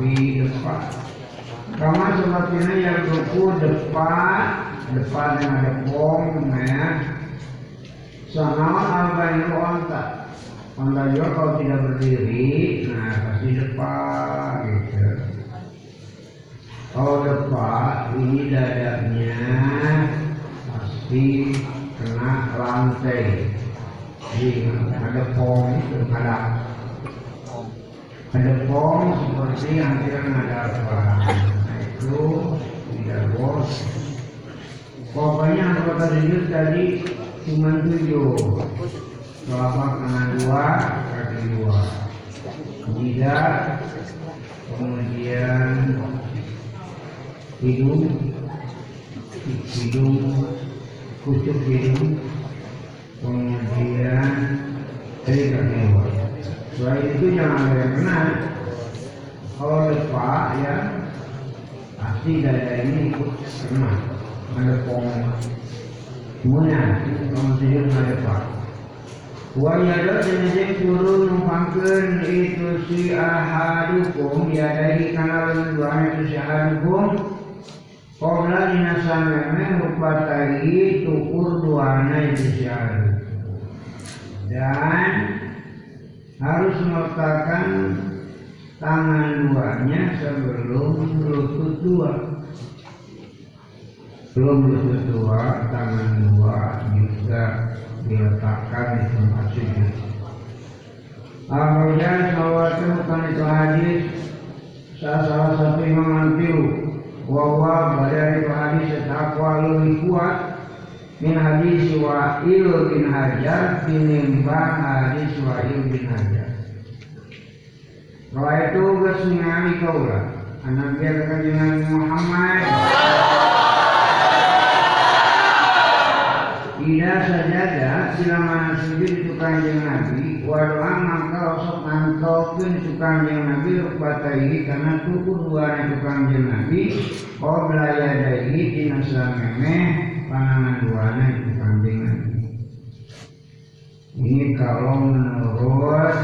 sapi depak. Kama sepertinya yang ruku depan, depan dengan depong, ya. Sama yang onta. Onta juga kalau tidak berdiri, nah pasti depan, gitu. Kalau depan, ini dadanya pasti kena lantai. Jadi ada itu ada ada pom seperti yang tidak ada apa itu tidak bos. Pokoknya anggota sujud tadi cuma tujuh. Telapak tangan dua kaki dua. Jidat kemudian hidung. Hidung kucuk hidung. Kemudian dari kaki dua Selain itu jangan ada yang kena. Kalau lepak ya pasti dada ini ikut kena. Ada pom. Semuanya kalau sujud ada lepak. Wa yada jenis turun numpangkeun itu si ahadukum ya dari kana lenduan itu si ahadukum Qobla dinasa meme rupatari tukur duana itu si ahadukum Dan harus meletakkan tangan duanya sebelum lutut dua. Belum lutut dua, tangan dua juga diletakkan di tempat sujud. Akhirnya sawatu bukan itu hadis salah satu imam antiu bahwa dari itu hadis takwa lebih kuat min hadis Wa'il bin Hajar tinimbang hadis Wa'il bin Hajar. Bahwa itu kesungai kaulah anak dia dengan Muhammad. Ida sajada bila mana itu kanjeng Nabi Wadoa maka osok ngantokin itu kanjeng Nabi Rukbatai karena tukur dua itu kanjeng Nabi Kau belayadai dinasa memeh panangan duanya itu kanjeng Nabi. Ini kalau menurut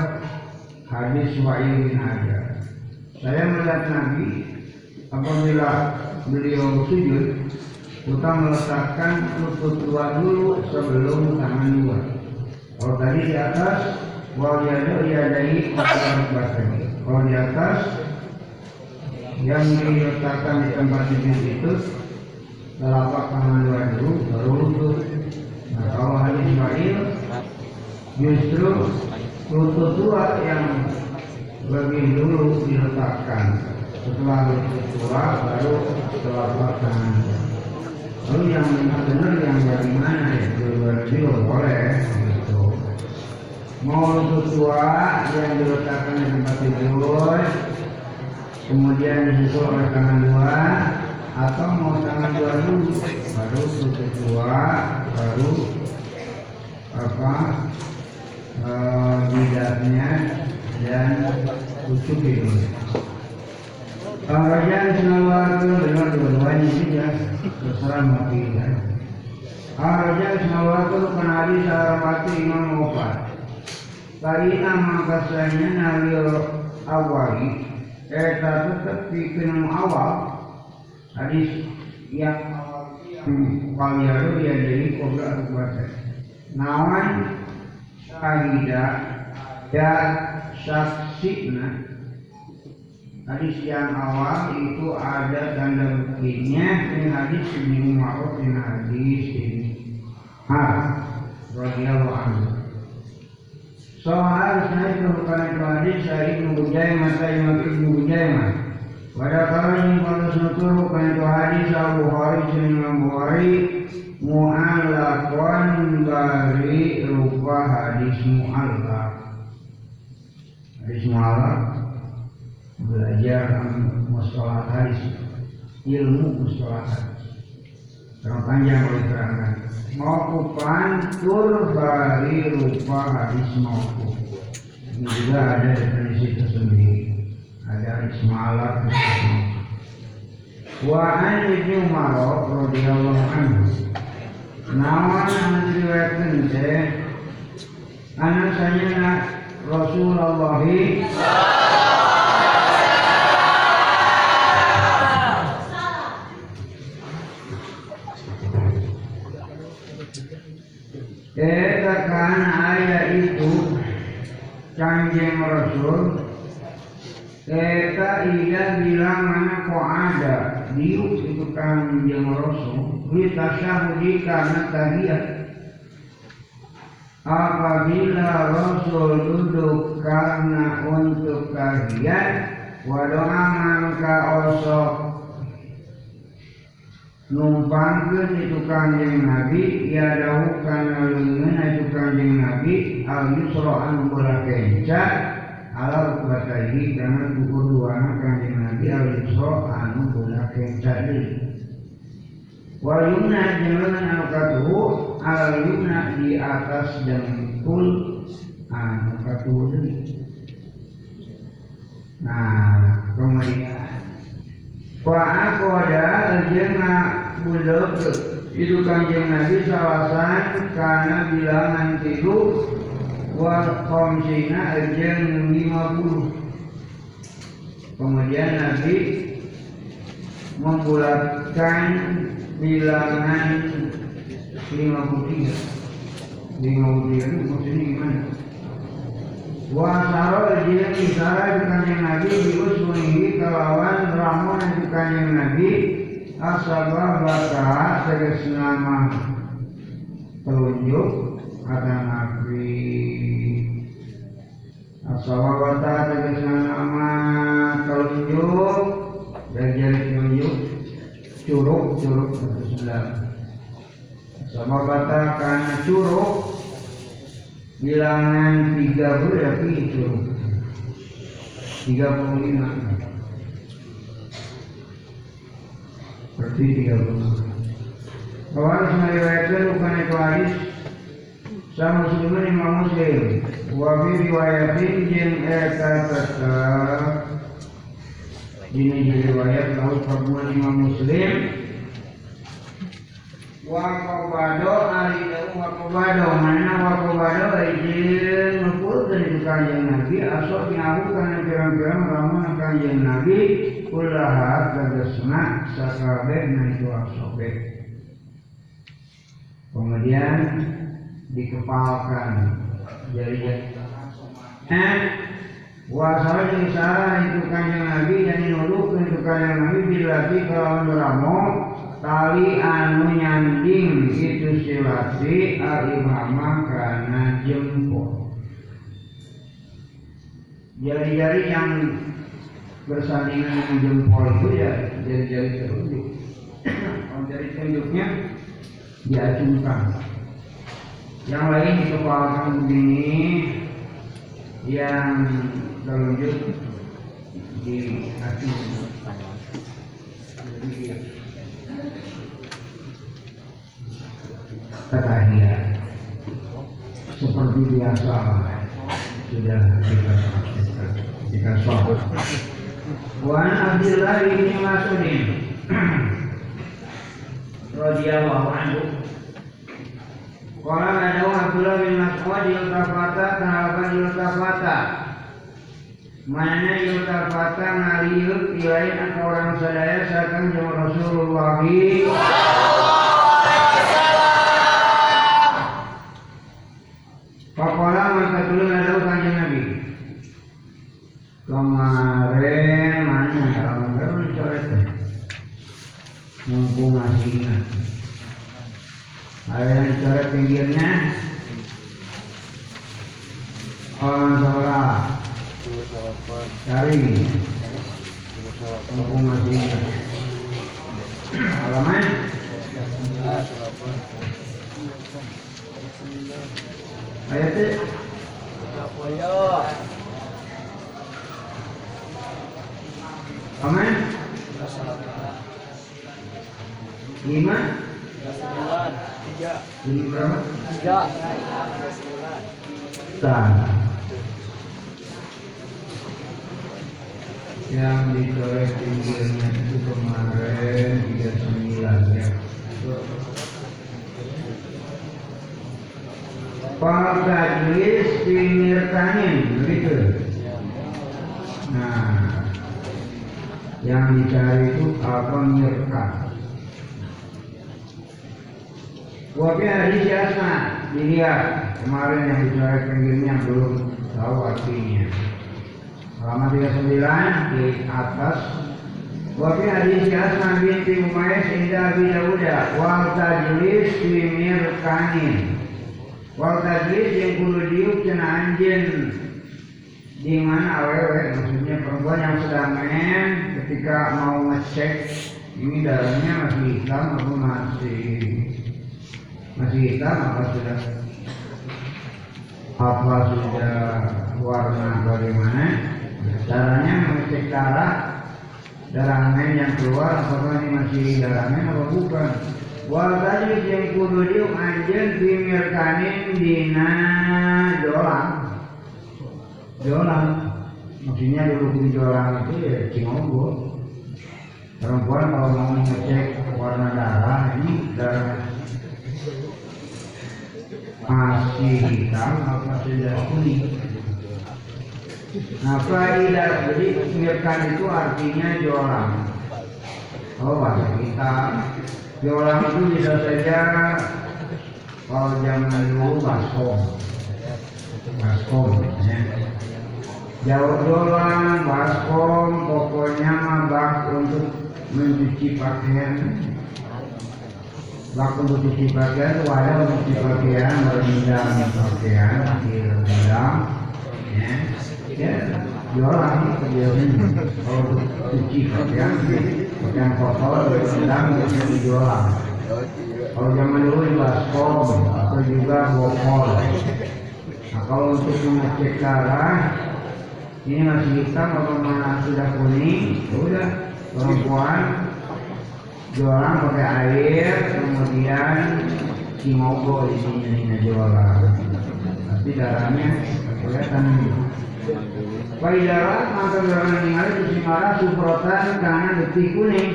hadis Wa'il bin Hajar. Saya melihat Nabi apabila beliau sujud, kita meletakkan lutut dua dulu sebelum tangan dua. Kalau tadi di atas yadu yadai batani kalau di atas yang diletakkan di tempat sujud itu telapak tangan dua dulu baru lutut. Nah kalau hadis Ismail justru lutut dua yang lebih dulu diletakkan. Setelah lutut dua baru telapak tangan lalu yang benar yang dari mana ya dua dulu boleh gitu mau dua yang diletakkan di tempat tidur kemudian disusul oleh tangan dua atau mau tangan dua dulu baru lutut dua baru apa eh, bidaknya dan tutup itu Raja Sinawatu dengan dua-duanya juga terserah mati kan. Raja Sinawatu kenali secara mati Imam Wafat. Karina mangkasanya nalio awali Eta bikin awal Hadis yang Waliyaru ya jadi kobra kuasa Nawan Syahidah Dan saksina Hadis yang awal itu ada tanda buktinya ini hadis ini ma'ruf ini hadis ini har radhiyallahu anhu. Soal bukan itu hadis saya itu Bujaimah saya itu Bujaimah pada yang pada suatu bukan itu hadis Bukhari sini Imam Bukhari mu'allaqan bari rupa hadis mu'allaq hadis mu'allaq belajar mustalah hadis ilmu mustalah terlalu panjang oleh keterangan maukupan tur bari rupa hadis maukuf ini juga ada definisi tersendiri. Ada hadis malak wa an ibnu Umar radhiyallahu anhu. Nama meriwayatkan teh anak saya Rasulullah Katakan ayat itu Canggih Rasul Kata ida bilang mana kok ada? Diuk itu kanjeng Rasul Kita syahudi karena tahiyat Apabila Rasul duduk karena untuk tahiyat Wadoa mangka osok numpangkeun itu kanjeng Nabi ya dahu kana leungeun itu kanjeng Nabi al yusra anu bola kenca ala rukbatahi kana kuku duana kanjeng Nabi al yusra anu bola kenca deui wal yumna katuhu al di atas dengkul anu katuhu deui nah kemudian Wa akoda jena bulog itu kanjeng Nabi salasan karena bilangan tilu wa komsina ajeng lima puluh. Kemudian Nabi membulatkan bilangan lima puluh tiga. Lima puluh tiga itu maksudnya gimana? Wasaro dia isara kanjeng Nabi diusunihi kelawan ramun itu kanjeng Nabi. Asabah baka tegas nama telunjuk kata Nabi. Asabah baka tegas nama telunjuk. Dan jari telunjuk curug curug asabah baka karena curug bilangan tiga berarti itu. Tiga puluh lima. Berarti tiga puluh bahwa harus meriwayatkan bukan itu hadis. Sama muslimin imam muslim. Wabi riwayatin jeng eta tetap ini riwayat laut perbuatan imam muslim Wakobado ari daun wakobado mana wakobado izin ngepulkeun itu kanjeng Nabi. Asok nyahu kana pirang-pirang ramun kanjeng Nabi. Kullaha kagesna sakabe na itu asobe kemudian dikepalkan. Jari-jari Eh, Wasal yang salah itu kanjeng Nabi. Dan nurut itu kanjeng Nabi. Bila kalau nuramo tali anu nyanding itu silasi al imamah karena jempol. Jari-jari yang bersandingan dengan jempol itu ya jari-jari telunjuk. Kalau jari telunjuknya diacungkan. Yang lain dikepalkan begini, yang telunjuk di hati ketahian seperti biasa sudah kita saksikan. Kita sholat Wan Abdullah bin Mas'udin. Radhiyallahu anhu. Qala ada Abdullah bin Mas'ud yultafata tahaban yultafata Mana yultafata ngaliuk ilain ke orang sadaya sakan jeung Rasulullah. Pakola Kemarin mana kalau baru dicoret Mumpung masih ingat. Ada yang dicoret pinggirnya? Orang sholat cari. Mumpung masih ingat. Halaman ayatnya Aman? Lima? Ini berapa? Tiga. Tak. Yang dicoret pinggirnya itu kemarin 39 ya. Pak Tajlis pinggir kanin, begitu. Nah, yang dicari itu apa mirkat. Wabi hadis Asma dilihat kemarin yang dicoret pinggirnya belum tahu artinya. Halaman 39 di atas. Wabi hadis Asma binti Umayyah indah Abi Dawud wal tajlis fi mirkanin. Wal tajlis yang kudu diuk cenah anjeun di mana awewe maksudnya perempuan yang sedang men ketika mau ngecek ini darahnya masih hitam atau masih masih hitam apa sudah? Apa sudah warna bagaimana? Caranya mengecek darah darah men yang keluar apakah ini masih darah men atau bukan? Wal yang kudu diuk anjeun bimirkanin dina dolang Jolang maksudnya dulu di jolang itu ya cimogo perempuan kalau mau ngecek warna darah ini darah masih hitam apa sudah kuning. Nah faidah jadi mirkan itu artinya jolang oh bahasa kita jolang itu bisa saja kalau zaman dulu baskom baskom ya jauh doang, baskom, pokoknya mah untuk mencuci pakaian. Bak untuk cuci pakaian, wadah untuk cuci pakaian, berendam pakaian, direndam, ya, ya, doang biasanya kalau cuci pakaian, pakaian kotor, berendam, bisa dijual. Kalau zaman dulu di baskom atau juga bokol. Nah, kalau untuk mengecek darah, ini masih hitam atau mana sudah kuning ya udah. Perempuan jualan pakai air kemudian cimogo di ini jualan tapi darahnya kelihatan Pai darah maka darah ningali itu simara suprotan karena detik kuning.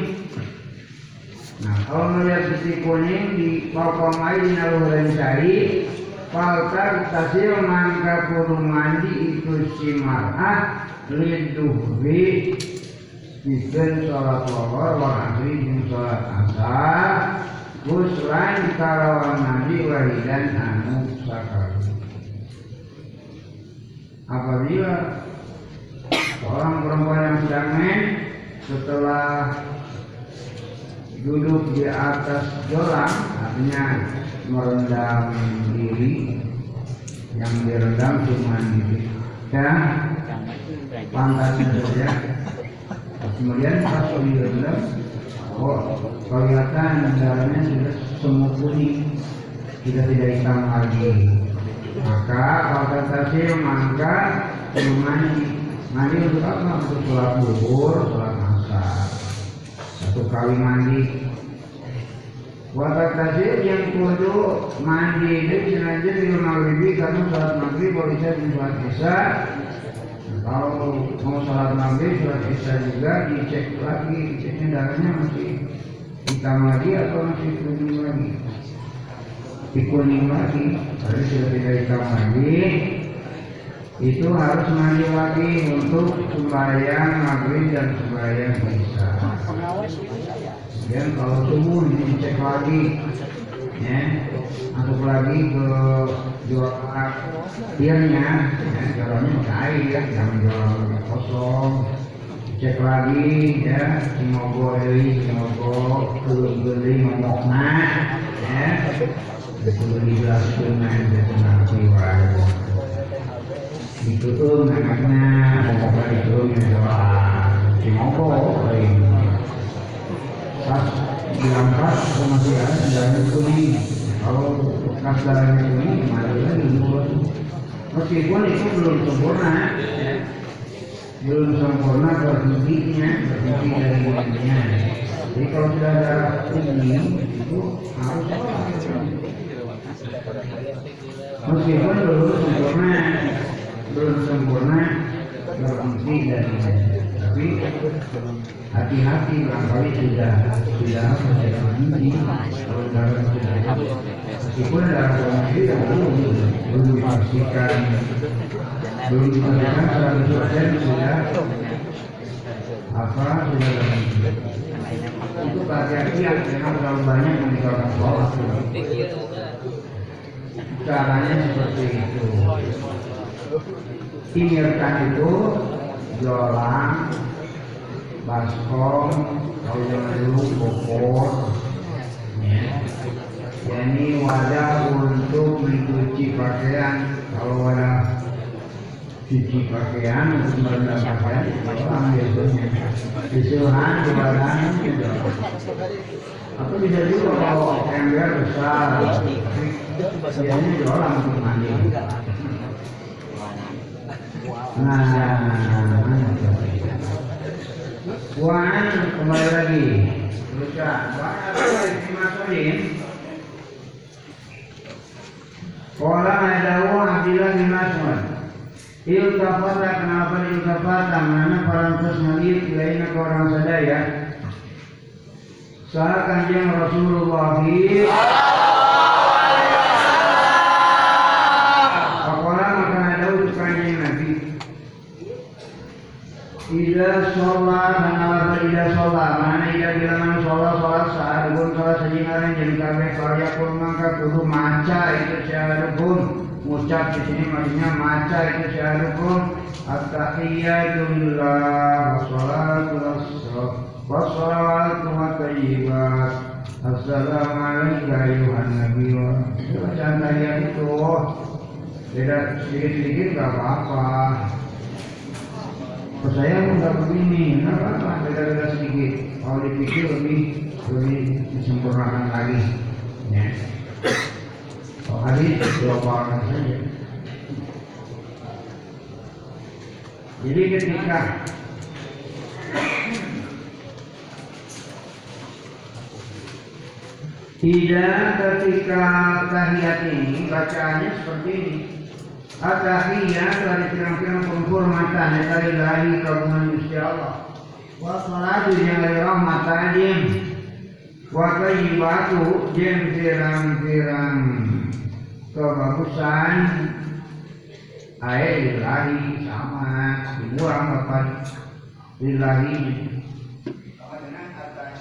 Nah kalau melihat detik kuning di pakomai di naluhuran cari Faltar tasil mangka kudu mandi itu si mar'ah liduhri Bikin sholat lohor wa asri sholat asar. Guslan kalawan mandi wahidan anu sakaru. Apabila seorang perempuan yang sedang men setelah duduk di atas jolang artinya merendam diri yang direndam cuma diri. Ya pantatnya saja kemudian pas direndam oh kelihatan darahnya sudah semu kuning sudah tidak hitam lagi. Maka kalau kata maka mandi. Mandi untuk apa? Untuk sholat duhur sholat asar. Satu kali mandi Watak tasir yang kudu mandi itu sengaja di maghribi karena sholat maghrib kalau bisa di sholat isya. Kalau mau sholat maghrib sholat isya juga dicek lagi diceknya darahnya masih hitam lagi atau masih kuning lagi? Di kuning lagi tapi sudah tidak hitam lagi. Itu harus mandi lagi untuk sembahyang maghrib dan sembahyang isya kemudian kalau subuh dicek lagi ya. Masuk lagi ke jual tirnya ya, jualannya pakai air ya. Jangan jual kosong. Cek lagi ya. Semoga ini semoga beli ngomongna ya. Itu dijelaskan aja nanti wae itu tuh anaknya pokoknya itu nyewa semoga ini pas diangkat sama dia dan kuning kalau bekas darahnya kuning mari lagi meskipun itu belum sempurna belum sempurna berhentinya berhenti dari mulanya jadi kalau sudah ada kuning itu harus meskipun belum sempurna belum sempurna berhenti dari tapi hati-hati barangkali sudah sudah menjadi kalau dalam sudah meskipun dalam kondisi yang belum belum dipastikan belum dipastikan seratus persen sudah apa sudah itu hati-hati yang memang terlalu banyak meninggalkan sholat caranya seperti itu. Tinggalkan itu jolang baskom bokor ya. ini wadah untuk mencuci pakaian. Kalau wadah cuci pakaian untuk merendam pakaian orang biasanya disuruhan di badan atau bisa juga kalau ember besar. Biasanya jualan untuk mandi nah Wan kembali lagi. Baca. Wan dimasukin. Kala adawu Abdillah bin Mas'ud. Iltafata kenapa iltafata mana parantos melihat ilaina ke orang sadaya. Saat kanjeng Rasulullah Pakola maka adawu kanjeng Nabi. Ida sholat dan ida sholat mana ida bilangan sholat sholat saat pun sholat sejingaran jadi kafe karya pun maka kudu maca itu syarat pun. Ucap di sini maksudnya maca itu syarat pun. At-tahiyatulillah wassalatu wassalatu wa tayyibat Assalamualaikum ayuhan nabi. Wa bacaan tahiyat itu. Beda sedikit-sedikit gak apa-apa saya nggak begini, kenapa beda-beda sedikit? Kalau dipikir lebih lebih disempurnakan lagi. Ya. Kalau saja. Jadi ketika tidak ketika tahiyat ini bacaannya seperti ini Atahiyat dari pirang-pirang penghormatan dari lahi kagungan Gusti Allah. Wa salatu yang dari rahmat tajim. Wa tayyibatu jeung pirang-pirang kebagusan. Ae lillahi sama. Dibuang dapat lillahi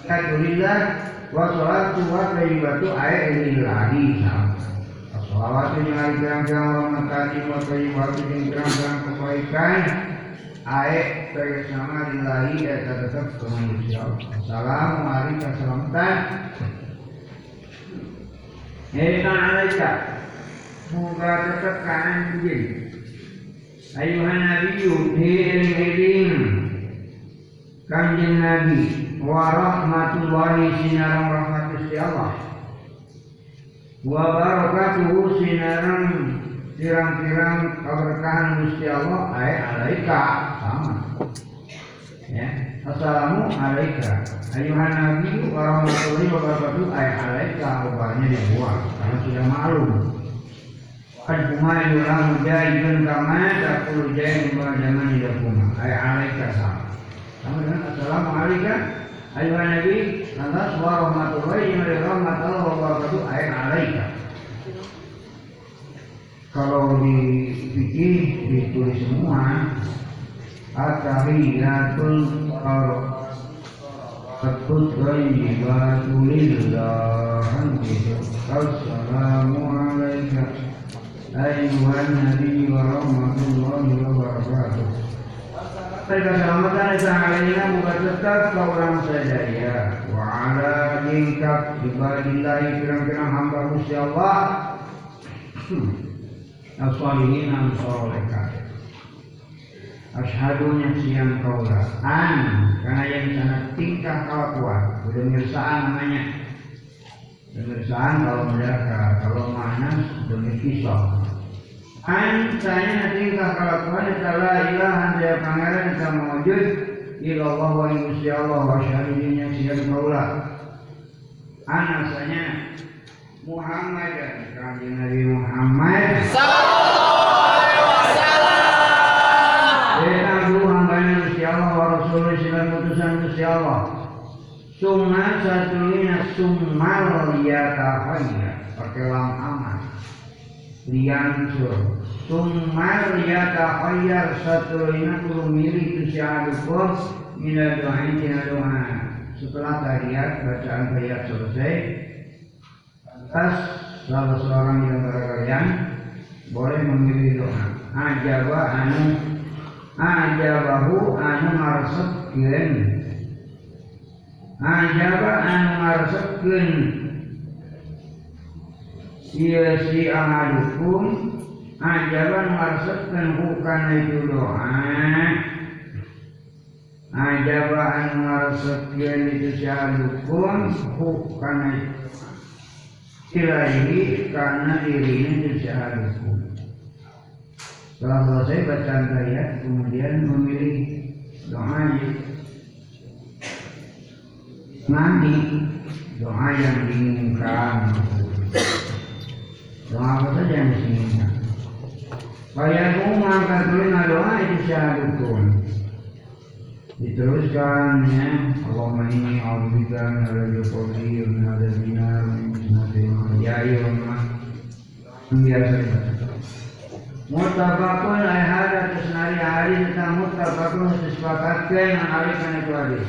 Atahiyatu lillah wa salatu wa tayyibatu ae lillahi sama Hari pirang-pirang rahmat tadi kebaikan dilahi eta tetep ka manusia. Assalamualaikum keselamatan. Eta alaika. Moga tetep kanan jadi. Ayuhan Nabi eling-eling Kanjeng Nabi wa rahmatullahi sinarang rahmat Gusti Allah wa barakatuhu sinarang pirang-pirang keberkahan Gusti Allah ay alaika sama. Ya assalamu alaika. Ayuhan nabi wa rahmatullahi wa barakatuh ay alaika obatnya dibuang karena sudah maklum. Qad kuma yulang jahidun kama takul jahid wa zaman idakuma ay alaika sama. Sama dengan assalamualaikum ayuhan nabi lantas wa rahmatullahi wa rahmatullahi wa barakatuh ay alaika. Kalau di fikih ditulis semua at-tahiyatul Takut ghaibatu lillah gitu. Assalamu alaikum Ayuhan Nabi wa rahmatullahi wa barakatuh Saya keselamatan Isa alaina buka tetap ke orang sadaya Wa ala jingkap ibadillahi pirang-pirang hamba Gusti Allah. As-salihin al-solekat Ashadu nyaksian kaulah An Karena yang sana tingkah kelakuan Pemirsaan namanya. Pemirsaan kalau mereka Kalau mana demi kisah An saya tingkah kelakuan Adalah ilahan saya pangeran Sama wujud Ilallah wa Gusti Allah Wa syahidin nyaksian kaulah An asalnya Muhammad dan Nabi Muhammad. Kita dulu hambanya Gusti Allah wa Rasulullah silan utusan Gusti Allah. Summa summal yatahayya pakai lam aman. Lian sur. Summal yatahayya satunya kudu milih itu syahadukum mina doain tina doa. Setelah tahiyat bacaan tahiyat selesai, atas salah seorang antara kalian boleh memilih doa. Ajaba anu ajabahu anu ngaresepkeun ajaba anu ngaresepkeun ieu si ahadukum ajaba anu ngaresepkeun hukana itu doa ajaba anu ngaresepkeun itu si ahadukum hukana ilaihi karena dirinya itu si ahadukum setelah selesai bacaan tahiyat, kemudian memilih doanya. Nanti doa yang diinginkan. Yang diinginkan. Bayangku mengangkat tulisan doa itu syahadukun. Diteruskan ya, Allahumma inni a'udzubika min wa min biasa. Mutabakun ay hada tusnari hari tentang mutabakun disepakatkan hari kan itu hadis.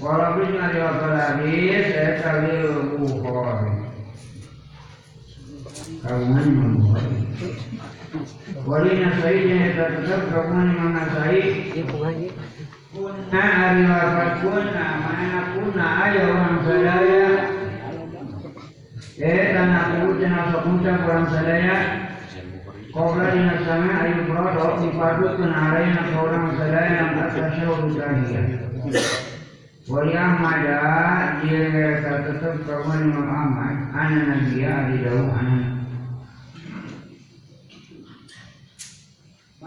Walaupun hari wakil hadis, saya tadi Bukhari. Kagungan Imam Bukhari. Wali Nasai yang tetap kagungan Imam Nasai. Kuna hari wafat kuna, mana kuna ayo orang sadaya. Eh, tanah kubu tanah sokunca orang sadaya. Qawla dina sama ayu berada dipadukan alaina seorang sadaya yang atasyawud tahiyah. Wali Ahmad dia tetap kawan Imam Ahmad Ana Nabiya di daun ana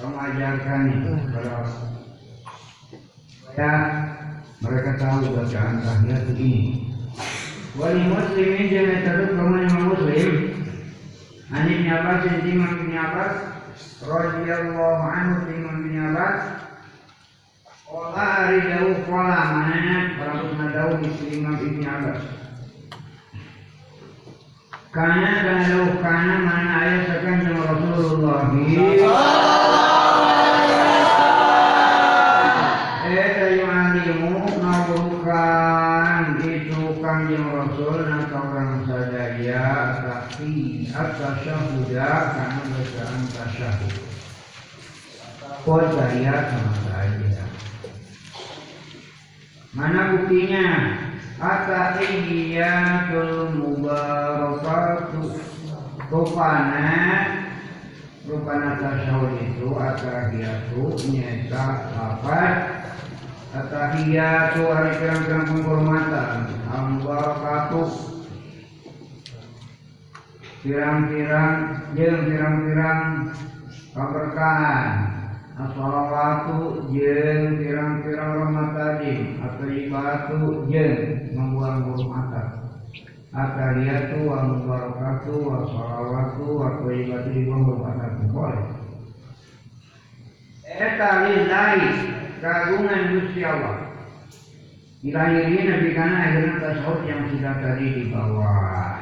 mengajarkan kepada ya mereka tahu bacaan tahiyat begini. Wali muslimin jangan terus kamu imam muslim. Ani bin Abbas Imam bin Abbas radhiyallahu anhu bin Abbas Ola hari jauh pola mananya Berambut jauh di Imam bin Abbas Karena dan jauh karena mana ayat sekan sama Rasulullah Kodaya sama saja. Mana buktinya? At-tahiyyatul mubarakatuh. Rupana Rupana tasyahud itu at-tahiyatu nyata lapat At-tahiyatu hari pirang-pirang penghormatan Al-Mubarakatuh Pirang-pirang Jeung pirang-pirang Keberkahan As-salawatu Jeung pirang-pirang rahmat tadi At-tahiyatu Jeung membuang hormatan At-tahiyatu Al-Mubarakatuh As-salawatu At-tahiyatu Dibuang hormatan Boleh Eta lillahi keagungan Gusti Allah. Dilahirin Nabi karena akhirnya tasawuf yang sudah tadi di bawah.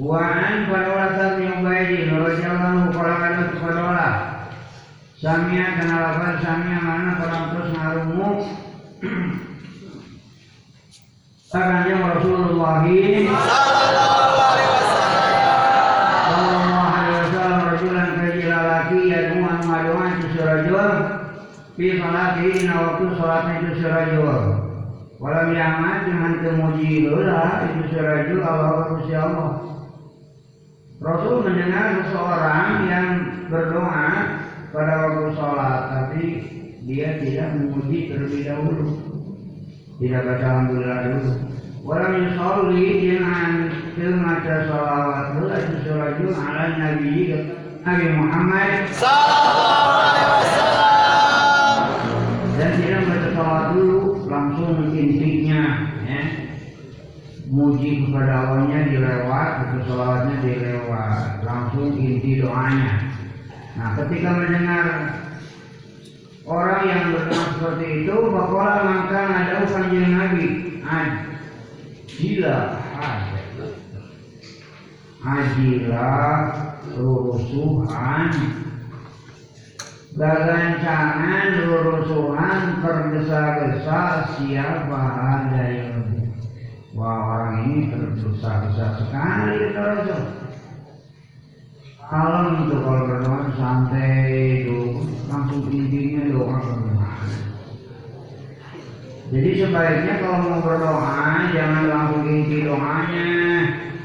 Waan padola tadi yang baik radhiyallahu kalau ada padola. Samia kenal apa? Samia mana? Orang terus ngarumu. Sakannya Rasulullah. Sallallahu alaihi wasallam. Rajulan kajilalaki yad'u an madu'an rajul fi salatihi waktu salatnya itu serajul walam yaman dengan kemuji lah itu serajul Allah Gusti Allah. Rasul mendengar seseorang yang berdoa pada waktu sholat tapi dia tidak memuji terlebih dahulu. Tidak baca alhamdulillah dulu. Walam yusolli dengan kemaca sholawat itu serajul ala Nabi Nabi Muhammad. Sallallahu alaihi wasallam. Dan tidak baca salawat dulu langsung intinya ya. Muji kepada Allahnya dilewat atau salawatnya dilewat. Langsung inti doanya nah. Ketika mendengar orang yang berdoa seperti itu bahwa maka ada kanjeng Nabi ajila ajila lurusuhan Gagancangan lurusuhan tergesa-gesa siapa ada yang Wah orang ini tergesa-gesa sekali terus Kalau itu kalau berdoa santai itu langsung intinya doa Jadi sebaiknya kalau mau berdoa jangan langsung inti doanya.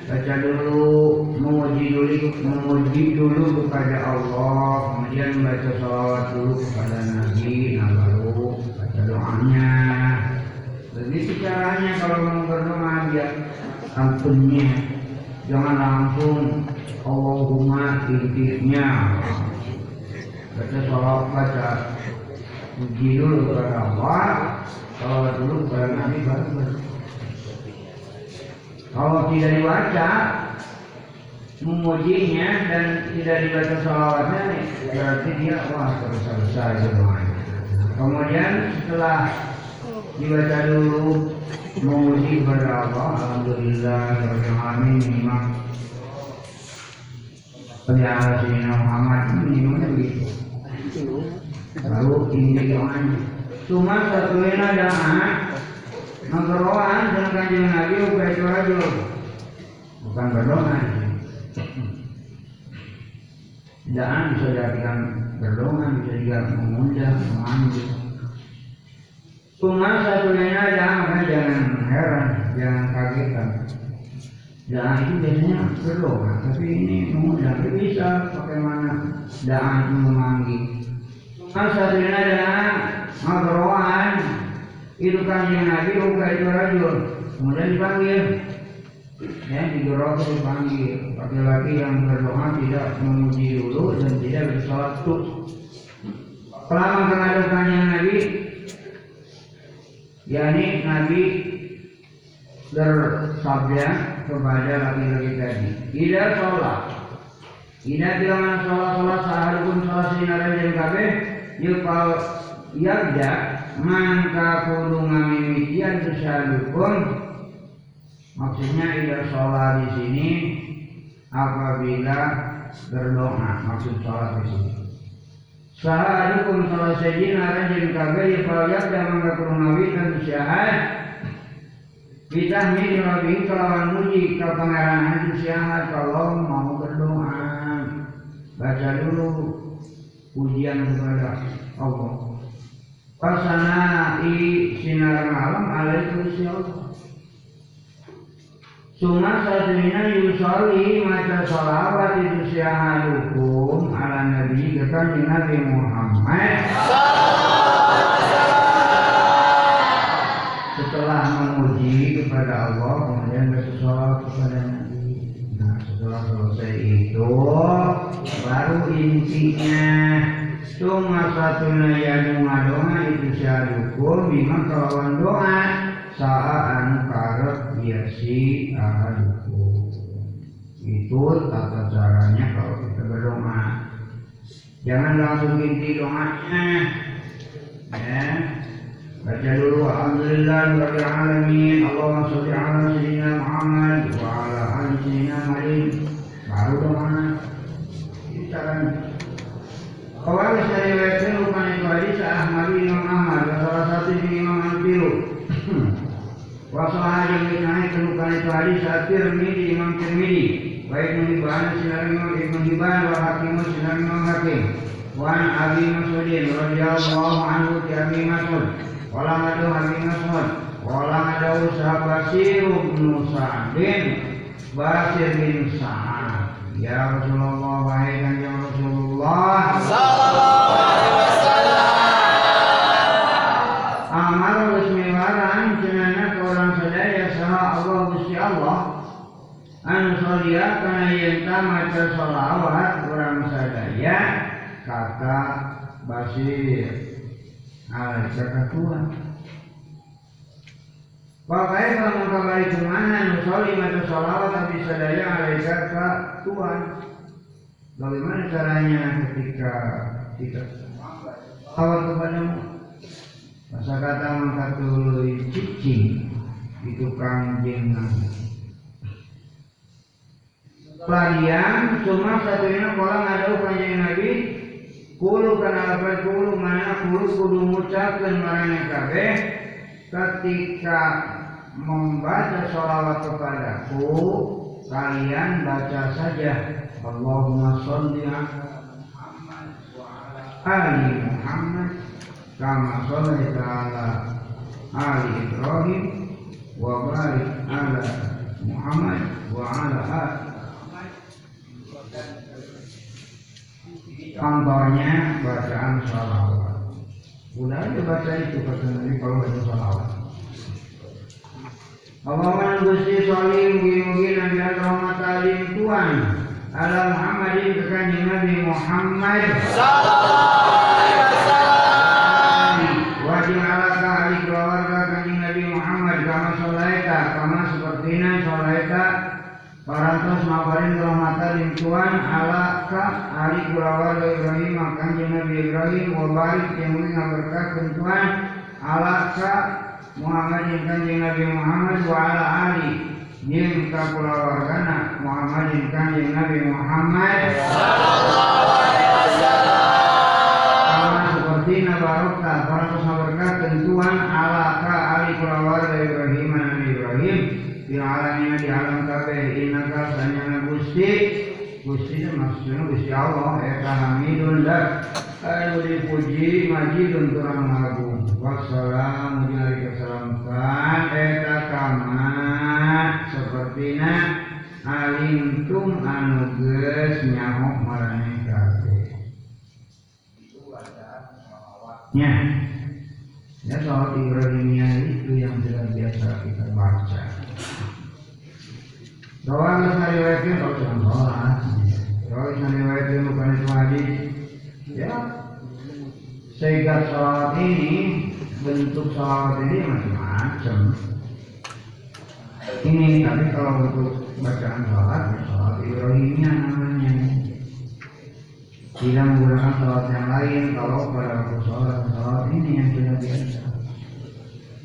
Baca dulu memuji dulu memuji dulu kepada Allah kemudian baca salawat dulu kepada Nabi nah baru baca doanya. Begitu caranya kalau mau berdoa dia ampunnya jangan langsung Allahumma intinya baca salawat baca puji dulu kepada Allah. Salawat dulu kepada Nabi baru kalau tidak dibaca memujinya dan tidak dibaca salawatnya berarti dia wah selesai doanya. Kemudian setelah dibaca dulu memuji kepada Allah Alhamdulillah Rabbil Pada Sayyidina Muhammad minumnya begitu. Baru ini doanya. Cuma satu yang ada Mengeroan dengan kanjeng Nabi Ubay itu rajul Bukan berdoa. Tidak bisa diartikan berdoa Bisa juga mengundang, memanggil. Cuma satu ada Maka jangan heran, jangan kagetan Dan itu biasanya berdoa, tapi ini mengundang bisa pakai mana? Dan memanggil. Masa dengan ngobrol itu kan yang Nabi buka itu rajul kemudian dipanggil. Ya digorok dipanggil. Laki-laki yang berdoa tidak memuji dulu dan tidak bersolat tuh selama pengadukannya Nabi yakni Nabi bersabda kepada laki-laki tadi. Tidak sholat. Tidak bilangan sholat sholat pun sholat sinaran dan kabeh. Yukal yarja mangka kudu ngamimitian tusalukum maksudnya tidak sholat di sini apabila berdoa. Maksud sholat di sini. Sahadukum salah sejina rajin kabeh. Ya falyat dan mangka kudu ngawitan syahad ini lebih kelawan muji ke pengarahan itu syahad kalau mau berdoa. Baca dulu pujian kepada Allah. Pasana i sinar malam alaikum Allah Suma satunya yusoli maca salawat itu syahadukum ala nabi kekan Nabi Muhammad. setelah baru intinya cuma satu yang doa itu syahadukum memang kelawan doa. Saat anu karep biasi ahadukum itu tata caranya kalau kita berdoa. Jangan langsung inti doanya. Ya. Baca dulu alhamdulillah rabbil alamin. Allahumma sholli ala sayyidina Muhammad. Wa ala ali sayyidina Muhammad. Baru doa caranya Kawal dari website bukan itu hadis Ahmad Imam Ahmad salah satu Imam Al-Biru Wasalah yang dinaik temukan itu hadis At-Tirmidzi Imam Tirmidzi wa Ibnu Hibban sinar Imam Ibnu Hibban wa Hakim Imam Hakim. Wa an Abi Mas'udin radhiyallahu anhu ti Mas'ud. Wala ngadu Abi Mas'ud. Wala ngadu sahabat Basir bin Sa'din Basir bin Sa'ad ya Rasulullah wahai kanjeng Rasulullah. Sallallahu alaihi wasallam amal bismillah cenana orang sadaya saha Allah Gusti Allah. Anu sholia kana yen maca sholawat orang sadaya kata Basir. Al Tuhan Pakai kalau kabari ke mana nusoli maca sholawat tapi sadaya alaika ka Tuhan. Bagaimana caranya ketika kita sholawat kepadamu Masa kata mangkat tuluy cicing itu kanjeng Nabi. Pelarian cuma satunya kolam ada kanjeng Nabi Kulu kana apa kulu mana kulu kudu ngucapkeun marane kabeh. Ketika membaca sholawat kepadaku kalian baca saja Allahumma sholli ali Muhammad kama shallaita ala Ibrahim wa barik ala Muhammad wa ala Contohnya bacaan sholawat. Udah aja baca itu kata Nabi kalau baca sholawat. Allahumma gusti sholli mugi-mugi nabi rahmat alim Tuhan. Ala Muhammadin kekanji Nabi Muhammad. Sallallahu alaihi wasallam wajib ala ahli keluarga kanjeng Nabi Muhammad. Kama sholaita kama sepertina sholaita. Parantos mabarin rahmatan ing Tuhan. Ala ka ahli keluarga Ibrahim kanjeng Nabi Ibrahim. Wa barik yang ngaberkah Tuhan. Ala ka Muhammad kanjeng Nabi Muhammad wa ala ali jeung Muhammad yang kanjeng Nabi Muhammad sallallahu alaihi wasallam seperti nabarokah parantos ngaberkah Tuhan ala ka ahli keluarga Ibrahim Nabi Ibrahim. Di alamnya di alam kabeh innaka sanyana gusti. Gusti maksudnya gusti Allah eta hamidun dak anu dipuji majidun turang agung. Wassalamu keselamatan eta kama sepertina alimtum anu geus nyaho maraneh kabeh. Nya ya. Soal Ibrahimnya itu yang sudah biasa kita baca. Doa ngariwayatkeun kalau sedang sholat doa ngariwayatkeun bukan itu hadis ya sehingga sholat ini bentuk sholat ini macam-macam ini tapi kalau untuk bacaan sholat ya sholat Ibrahimnya namanya. Tidak menggunakan sholat yang lain kalau pada waktu sholat sholat ini yang sudah biasa.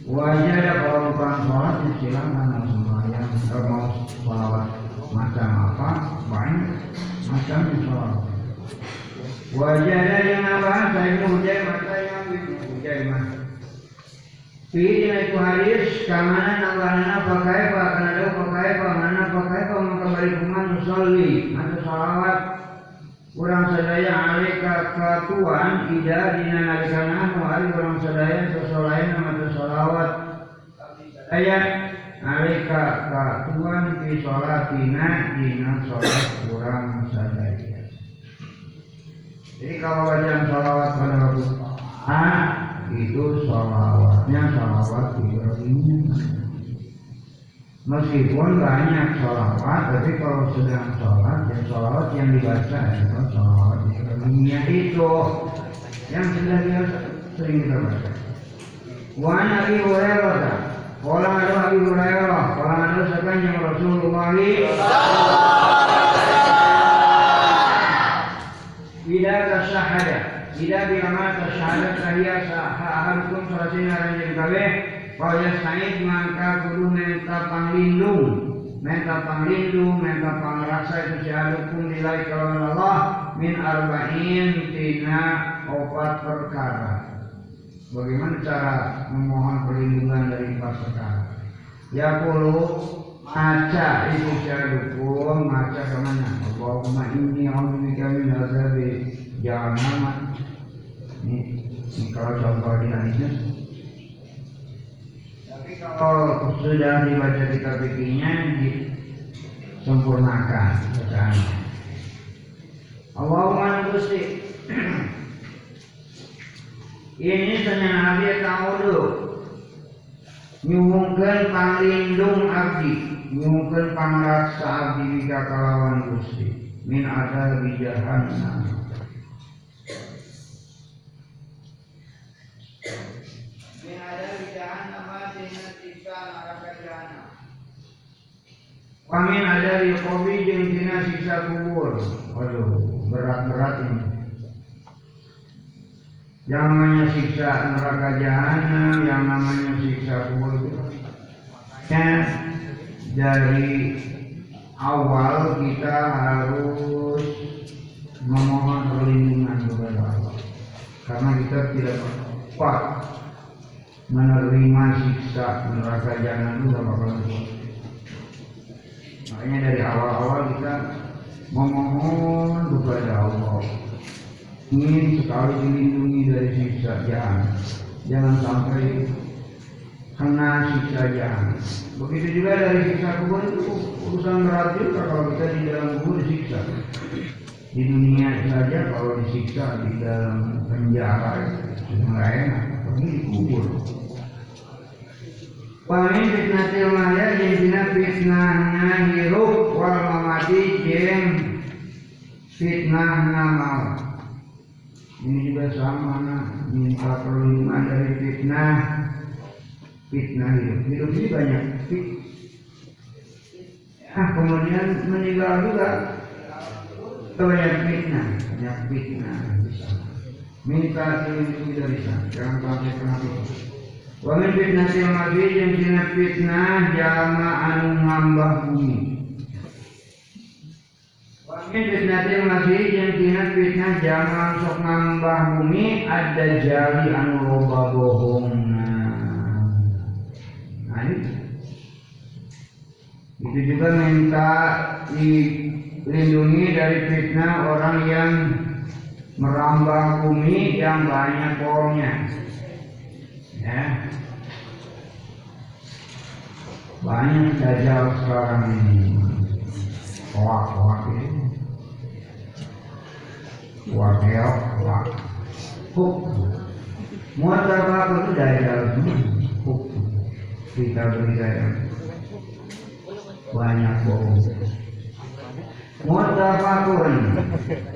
Wajah ada kalau bukan sholat ya silakan semua yang mau sholat macam apa banyak macam sholat. Wajah ada yang apa saya hujai mata yang hujai mata Fi itu hadis kamana nambahana pakai apa karena ada pakai apa mana pakai apa maka bari kuman musolli atau salawat Urang sadaya alika katuan ida dina nalikana anu ari urang sadaya sosolain nama salawat ayat alika katuan fi sholatina dina sholat urang sadaya Jadi kalau bacaan salawat pada waktu A itu sholawatnya sholawat Ibrahim meskipun banyak sholawat tapi kalau sedang sholat ya sholawat yang dibaca adalah sholawat Ibrahimnya itu. Yang sudah biasa sering kita baca. Wa Nabi Hurairah Kala ada Abi Hurairah. Kala ada Rasulullah. Tidak tasyahada Tidak bila mana tasyahada Saya sahahadukum Sarasina ranjil kabeh Kalau Said maka kudu minta panglindung Minta panglindung, minta pangraksa itu syahadukum nilai kalau Allah Min arba'in tina opat perkara Bagaimana cara memohon perlindungan dari empat perkara Ya puluh maca itu syahadukum Maca ke mana Allahumma inni a'udzubika min azabi jahannam ini, kalau contoh di hadisnya tapi kalau sudah dibaca kitab fikihnya disempurnakan bacaannya Allahumma Gusti. Ini senang nabi tahu dulu. Nyuwungkeun panglindung abdi. Nyuwungkeun pangraksa abdi bika kalawan Gusti. Min ada di jahannam dina siksa neraka jahannam Wamin ada di kopi jeung dina siksa kubur. Waduh berat-berat ini. Yang namanya siksa neraka jahanam yang namanya siksa kubur itu. Makanya dari awal kita harus memohon perlindungan kepada Allah. Karena kita tidak kuat menerima siksa neraka jahanam itu kuat makanya dari awal-awal kita memohon kepada Allah ingin sekali dilindungi dari siksa jahanam jangan sampai kena siksa jahanam begitu juga dari siksa kubur itu urusan berat juga kalau kita di dalam kubur disiksa. Di dunia saja kalau disiksa di dalam penjara nggak enak kubur. Paling fitnatil maya jeung fitnahna hirup wal mamati jeung fitnahna maut ini juga sama nah, minta perlindungan dari fitnah. Fitnah hidup hidup ini banyak. Fit ah kemudian meninggal juga. Banyak fitnah banyak fitnah minta sana jangan sampai kena fitnah wa min fitnatil masih yang dina fitnah jama anu ngambah bumi. Wamin fitnatil masih yang dina fitnah jangan sok ngambah bumi ada jari anu loba bohong. Nah itu itu juga minta dilindungi dari fitnah orang yang merambah bumi yang banyak bohongnya ya. Banyak dajjal sekarang ini. Koak koak ini. Koak keok koak huk muatan apa itu dari dalam huk kita berikan banyak bohong muttafaqun Hai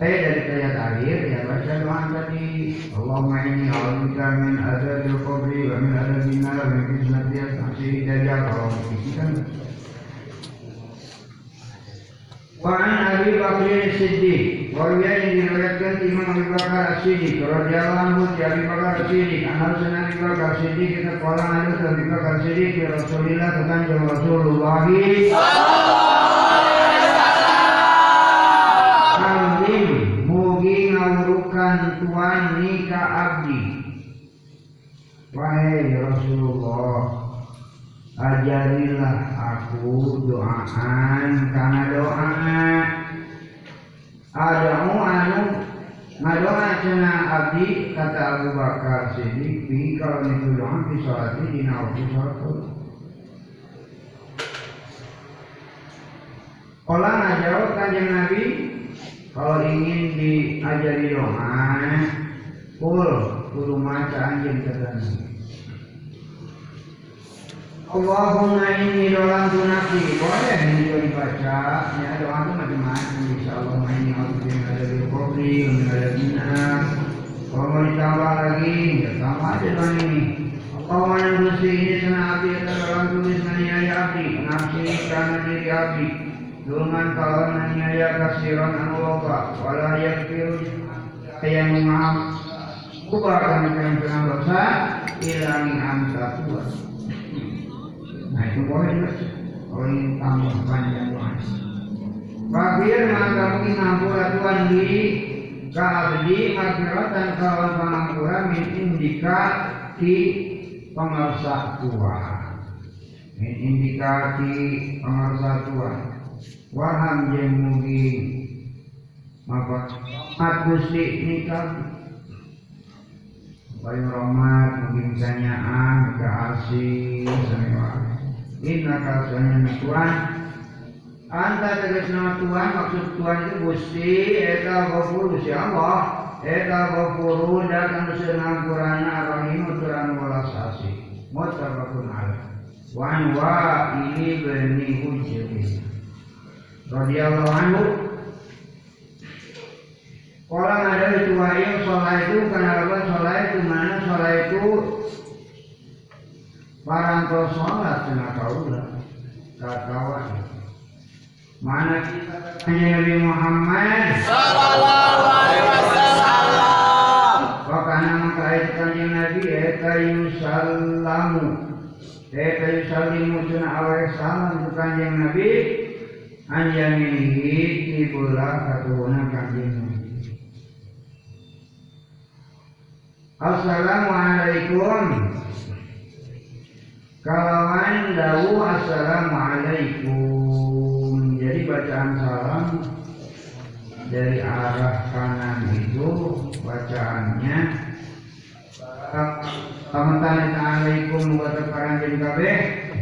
saya dari ayat akhir ya baca doa tadi. Allahumma inni a'udzubika min adzabil qabri wa min adzabin nar wa min fitnatil masih dajjal kalau begitu kan Wa an Abi Bakr Siddiq wa yang diriwayatkan Imam Abu Bakar As-Siddiq radhiyallahu anhu dari Abu Bakar As-Siddiq anak senang Abu Bakar Siddiq kita qala ada Abu Bakar Siddiq ya Rasulullah tekan Rasulullah. Alim Ajarilah aku doaan karena doa Adamu anu ngadoa cina abdi kata Abu Bakar Siddiq kalau itu doa fi sholati dina waktu sholat Kalau ngajawab kanjeng Nabi kalau ingin diajari doa kul kudu maca anjeun katanya Allahumma inni dolan tunaki boleh ini dibaca. Ya doa itu macam-macam. Insya Allah ini ada di kubri ada di kalau mau ditambah lagi ya tambah aja doa ini. Allahumma yang bersih ini sana abdi atau dalam tulis naniaya abdi. Nafsi karena diri abdi. Dulman kawan naniaya kasiran anu loka wala yakfir yang maaf kubah kami kena dosa ilangi amsa tuas Nah itu boleh dibaca. Kalau ingin tambah panjang doa. Fakir maka mungkin ngampura Tuhan di Ka'abdi makiratan kawan pengampura min indika di pengarsa Tuhan. Min indikasi pengarsa Tuhan. Waham jen mugi maka mat gusti nikah Bayu Romat mungkin tanyaan ke asih semua Inna kalsanya Tuhan. Anta tegas nama Tuhan Maksud Tuhan itu Gusti Eta ghafur Gusti Allah. Eta ghafuru Datang dosa ngampurannya Rahim Tuhan walas asih Mutabakun alaih Wan wa ini bani hujri Radiyallahu anhu. Orang ada itu wahyu sholat itu kenapa sholat itu? Mana sholat itu Barang sholat kena kaulah kawan Mana kita Nabi Muhammad? Sallallahu alaihi wasallam. Wakana mengkait kanjeng Nabi Eta yusallamu. Eta yusallimu Cuna awal salam Itu kanjeng Nabi. Anjamihi Tibula katuhuna kanjeng Nabi Assalamualaikum Kalawan dawu Assalamualaikum. Jadi bacaan salam Dari arah kanan itu Bacaannya Assalamualaikum warahmatullahi wabarakatuh.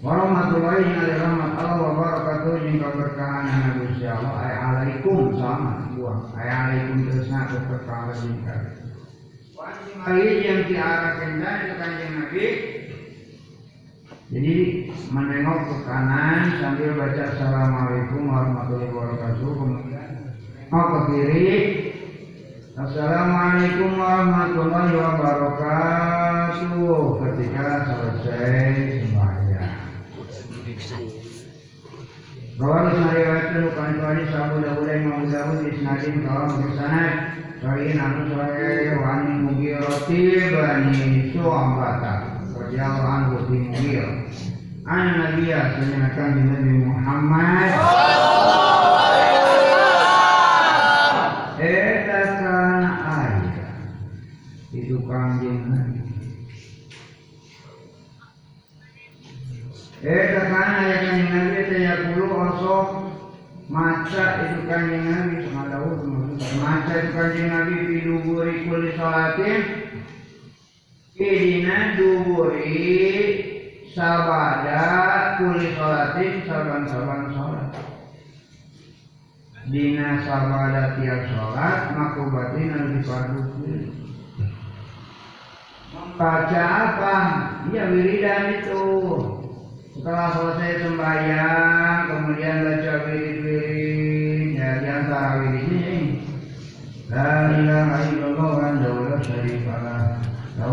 Warahmatullahi wabarakatuh. Wabarakatuh. Jeung keberkahan anak Gusti Allah ay sama dua ay alaikum terus na keberkahan jeung kabeh Wajib yang diarahkan itu kanjeng Nabi jadi menengok ke kanan sambil baca Assalamualaikum warahmatullahi wabarakatuh. Kemudian mau ke kiri. Assalamualaikum warahmatullahi wabarakatuh. Ketika selesai sembahyang. Bahwa riwayat bukan itu hadis Abu Dawud dan Imam Dawud isnadin kalau bersanad Sahih anu sahih wani mugir roti bani suambata radhiyallahu anhu di mobil, An Nabiya sunnah kami Nabi Muhammad sallallahu. Eta kana aya. Itu kanjeng Nabi. Eta kana ya kanjeng Nabi eta ya kulo osok maca itu kanjeng Nabi sama Daud maca itu kanjeng Nabi di luburi kulli salatin Idina duburi sabada kuli sholatin saban-saban sholat Dina sabada tiap sholat makubatin anu dipadukeun Membaca apa? Ya wiridan itu. Setelah selesai sembahyang kemudian baca wirid-wirid ya di antara wiridnya. Ini La ilaha illallah wa la syarika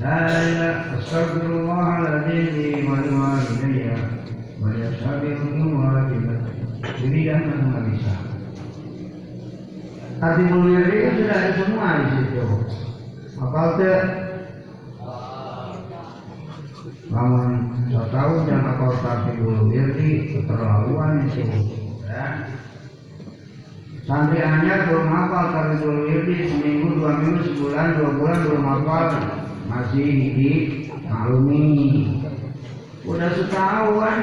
La ilaha astagfirullahaladzim li walidayya wa li ashabihi wa Jadi dan nggak bisa. Hati mulia itu sudah ada semua di situ. Apal teh lamun so tahu jangan kau tapi dulu wirdi keterlaluan itu ya santri anyar belum hafal tapi dulu wirdi seminggu dua minggu sebulan dua bulan belum hafal masih hidup maklumi. Udah setahuan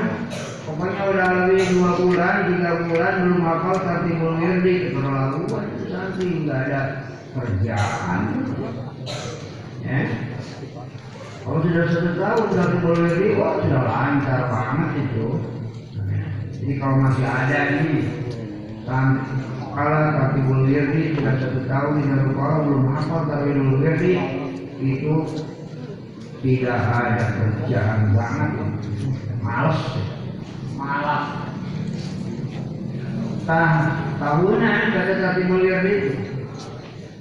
pokoknya udah lebih dua bulan tiga bulan belum hafal tapi wirdi keterlaluan santri nggak ada kerjaan. Ya. Kalau sudah satu tahun bulan lebih, wah sudah lancar banget itu. Jadi kalau masih ada ini, kan kalau tapi lebih sudah satu tahun satu kalau belum hafal tapi lebih itu tidak ada kerjaan banget, males, malas. Tah tahunan kata tapi bulan lebih,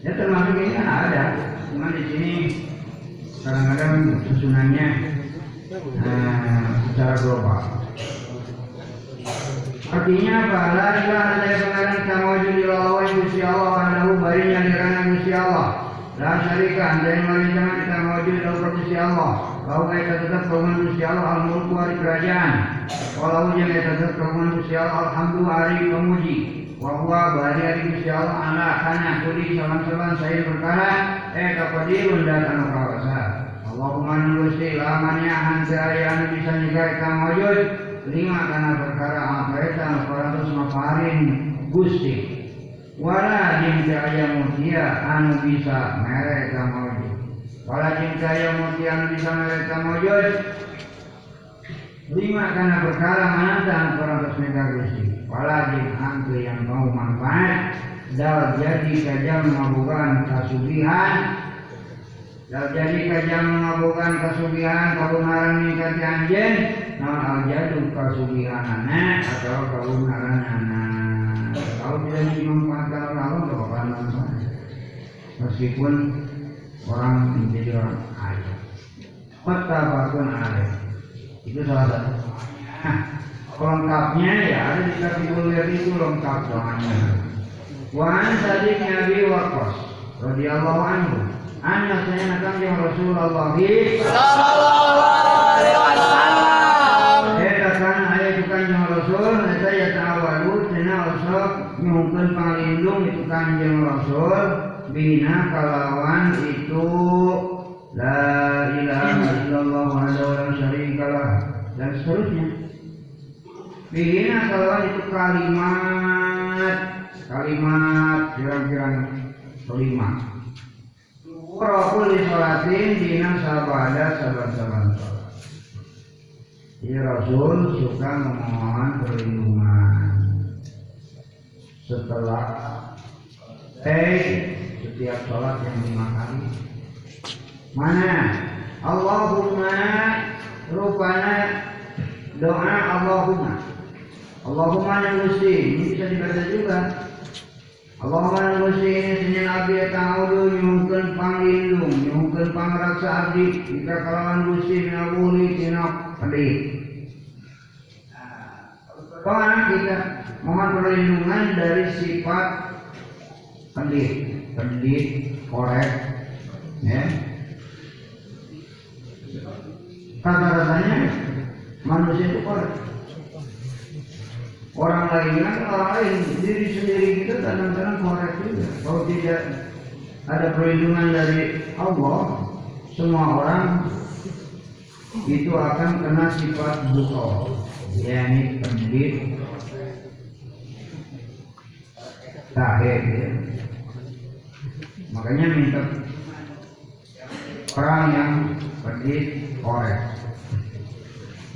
ya termasuk ini kan ada, cuma di sini kadang-kadang susunannya uh, secara global. Artinya apa? La ilaha illallah pengaran kama wajib ilallah Gusti Allah wahdahu barinya dirana Gusti Allah. La syarika andai mari kita wajib ilallah Gusti Allah. Kau kita tetap kawan Gusti Allah al mulku hari kerajaan. Walau yang kita tetap kawan Gusti Allah alhamdulillah hari pemuji. Wahwa bari hari Allah anak kana kuli salam-salam saya perkara eh kapadirun datang kawasa. Allahumma nusi lamanya hanta yang bisa nyegai kang wajud lima karena perkara apa itu paratus mafarin gusti wala jinta aya mutia anu bisa merek kang wajud wala jinta aya mutia anu bisa merek kang wajud lima karena perkara manatan paratus mega gusti wala jin hantu yang mau manfaat dal jadi kajam melakukan kasubihan Dal jadi kajam mengabukan kasugihan kabunaran nikati anjen. Non aljadu kasugihanana atau kabunaran anak kalau tidak dimanfaatkan oleh Allah tidak akan manfaat meskipun orang menjadi orang kaya. Mata bakun ada. Itu salah satu. Nah, lengkapnya ya ada di kategori itu lengkap doanya. Wan Sadiq Nabi Waqqas radhiyallahu anhu. Anna sayyidina kanjeng Rasulullah. Sallallahu nyungkeun panglindung itu kanjeng Rasul. Bina kalawan itu la ilaha illallah wahdahu la syarikalah dan seterusnya. Bina kalawan itu kalimat. Kalimat kirang-kirang kelima. Rokul di sholatin dina sabada saban-saban sholat. Jadi Rasul suka memohon perlindungan setelah eh setiap sholat yang lima kali. Mana? Allahumma rupana doa Allahumma. Allahumma yang Gusti ini bisa dibaca juga. Allahumma Gusti ini senyum abdi ta'udu nyungkeun panglindung, nyungkeun pangraksa abdi jika kalawan Gusti minabuli tina pedih. Ke mana kita mohon perlindungan dari sifat pendit, pendit, korek, ya. Kata-katanya manusia itu korek. Orang lain kan orang lain, diri sendiri kita kadang-kadang korek juga. Kalau tidak ada perlindungan dari Allah, semua orang itu akan kena sifat buka, pendit, tahir. Ya. Makanya minta orang yang pendit, korek.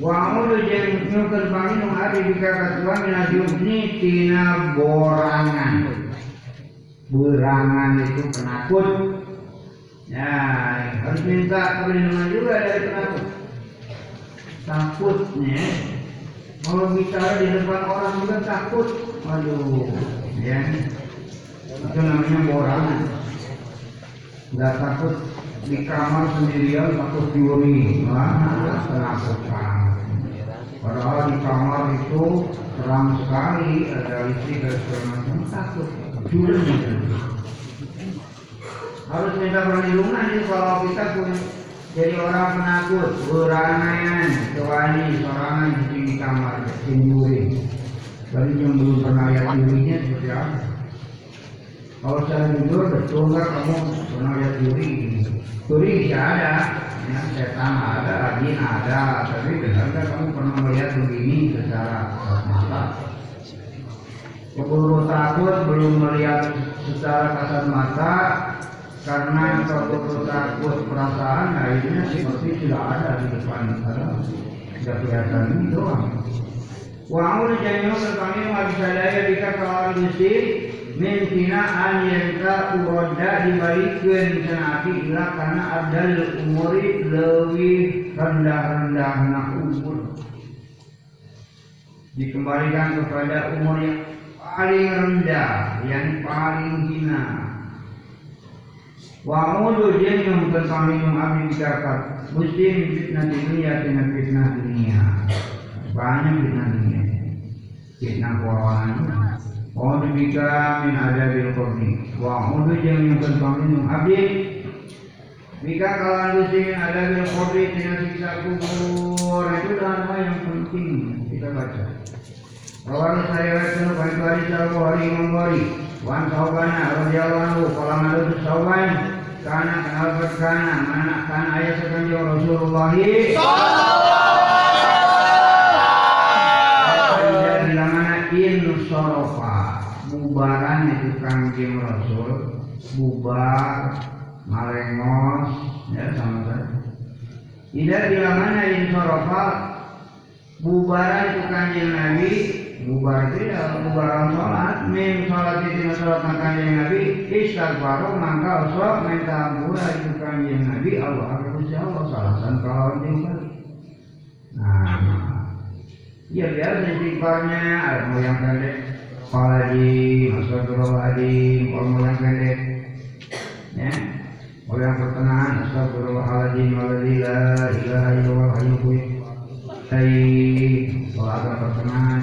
Wa ulu jeung nyukeun pangi nu ari di kakatuan mina jubni tina borangan. Berangan itu penakut. Ya, harus minta perlindungan juga dari penakut. Takutnya, kalau bicara di depan orang juga takut. Waduh, ya. Itu namanya borangan. Nggak takut di kamar sendirian takut diuri. Wah, penakutan. Padahal di kamar itu terang sekali ada listrik dan segala takut. Julen Harus minta perlindungan ini kalau kita pun jadi orang penakut, berangan, kewani, sorangan di kamar, sendiri. Dari yang belum pernah lihat dirinya seperti apa? Kalau saya jujur, betul nggak kamu pernah lihat diri? Diri tidak ada, ya, setan ada, jin ada, tapi benar nggak kamu pernah melihat begini secara mata? Keburu takut belum melihat secara kasat mata karena keburu takut perasaan akhirnya seperti tidak ada di depan kita tidak kelihatan doang. Wa'ul janyo kami bisa daya bika kawan gusti mintina an yenta uroda dibalikkan sanati ila karena adal umuri lebih rendah-rendah na umur. Dikembalikan kepada umur yang paling rendah yang paling hina wa mudu jeung yang kami abdi dikakat muslim fitnah dunia dengan fitnah dunia. Banyak fitnah dunia. Fitnah keuangan Oh dibika min adabil qabri yang kami abdi Jika kalian lusin ada bil qabri dengan siksa kubur. Itu nama yang penting. Kita baca. Rawal saya itu baik hari sallallahu alaihi memberi wan saubana radhiyallahu anhu qala malu sauban kana kenal berkana mana kan ayat sekanjo Rasulullah. Dan bila mana in sorofa. Bubaran itu kanjeng Rasul. Bubar malengos ya sama saja tidak bila mana in sorofa. Bubaran itu kanjeng Nabi bubar itu ya bubaran sholat. Min sholat itu sholat kanjeng Nabi. Istighfar maka usah minta ampura itu kanjeng Nabi. Allah akan Allah salasan kalau juga nah ya biar istighfarnya ada mau yang pendek. Astagfirullahaladzim, Astagfirullahaladzim, kalau mau yang pendek. Ya kalau yang pertengahan Astagfirullahaladzim, Alhamdulillah, ilaha illallah, hayyuhu Baik, kalau agak pertengahan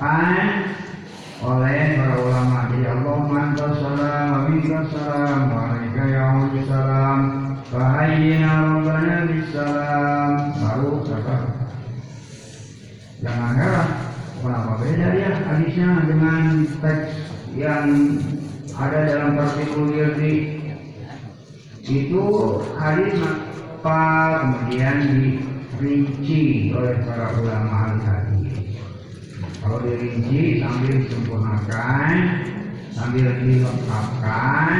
kan oleh para ulama. Jadi Allah anta salam wa minta salam wa alaika ya salam. Wa hayyina rabbana bisalam baru kata jangan heran kenapa beda ya hadisnya dengan teks yang ada dalam partikulir di itu hadis apa kemudian dirinci oleh para ulama hadis kalau dirinci sambil disempurnakan sambil dilengkapkan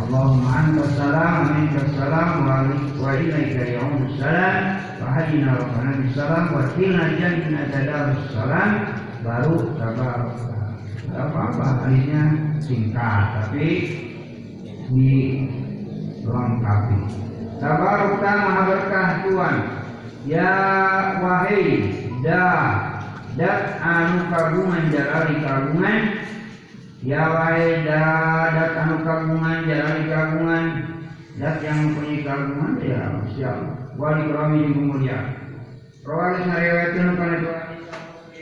Allahumma anta salam minka salam wa ilaika yaumus salam wa hadina rabbana bisalam wa qina jannata darus salam. Baru Tidak apa-apa hadisnya singkat tapi dilengkapi. Tabaraka maha berkah Tuhan. Ya wahai dah dat anu kagungan jalari kagungan. Ya wahai dah dat anu kagungan jalari kagungan. Dat yang mempunyai kagungan ya siap. Wali kerami yang mulia sariwayatkan kana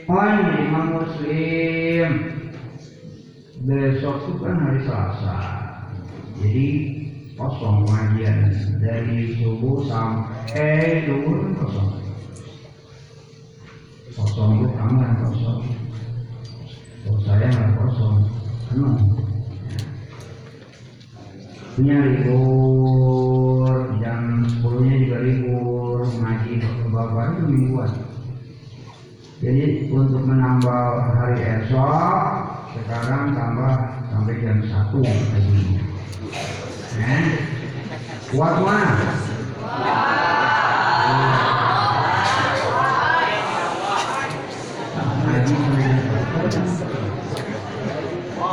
Tuhan Imam Muslim. Besok itu kan hari Selasa. Jadi kosong pengajian dari subuh sampai duhur kan kosong kosong itu kamar kosong kalau saya nggak kosong penuh punya libur jam 10 nya juga libur ngaji bapak itu mingguan jadi untuk menambah hari esok sekarang tambah sampai jam 1 paginya Eh? Kuat mana?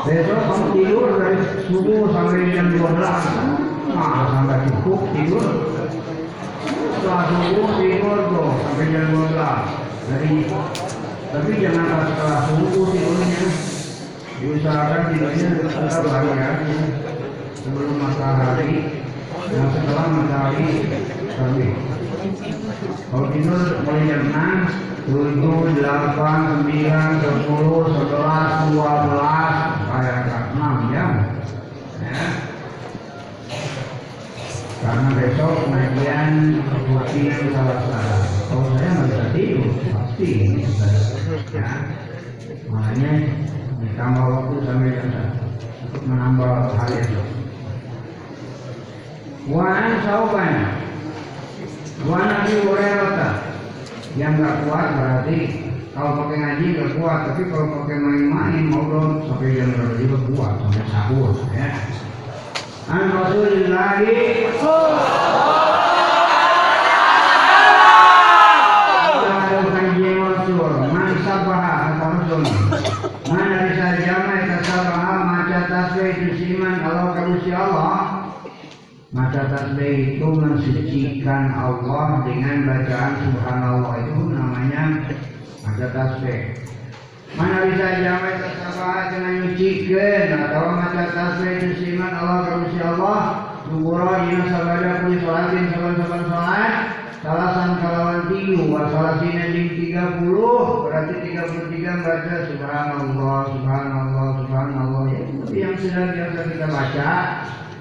Besok kamu tidur dari subuh sampai jam 12 Nah, sampai cukup tidur. Setelah subuh tidur tuh sampai jam 12 Dari Tapi jangan setelah subuh tidurnya. Diusahakan tidurnya tetap hari-hari. Sebelum matahari. Dan setelah matahari terbit. Kalau tidur mulai jam 6, 7, 8, 9, 10, 11, 12, kayak 6 jam. Ya. Karena besok pengajian rutin Selasa. Kalau saya nggak bisa tidur, pasti ini ya. Makanya ditambah waktu sampai jam 1 untuk menambah hal itu. Wan sauban Wan Nabi Hurairah Yang nggak kuat berarti kalau pakai ngaji nggak kuat, tapi kalau pakai main-main mau dong sampai jam berapa juga kuat. Sampai sahur ya. An Rasulullah Man sabaha kata Rasul Man dari saja mereka sabaha maca tasbih itu siman kalau kamu si Allah Tasbih itu mensucikan Allah dengan bacaan subhanallah. Itu namanya maca tasbih. Mana bisa jamai tersabahat dengan nyucikan atau maca tasbih itu siman Allah kerusi Allah Suburo ina sabada kuli sholatin saban-saban sholat Salasan kalawan tilu wa salasina jing tiga puluh Berarti tiga puluh tiga baca subhanallah, subhanallah, subhanallah. Ya itu yang sudah biasa kita baca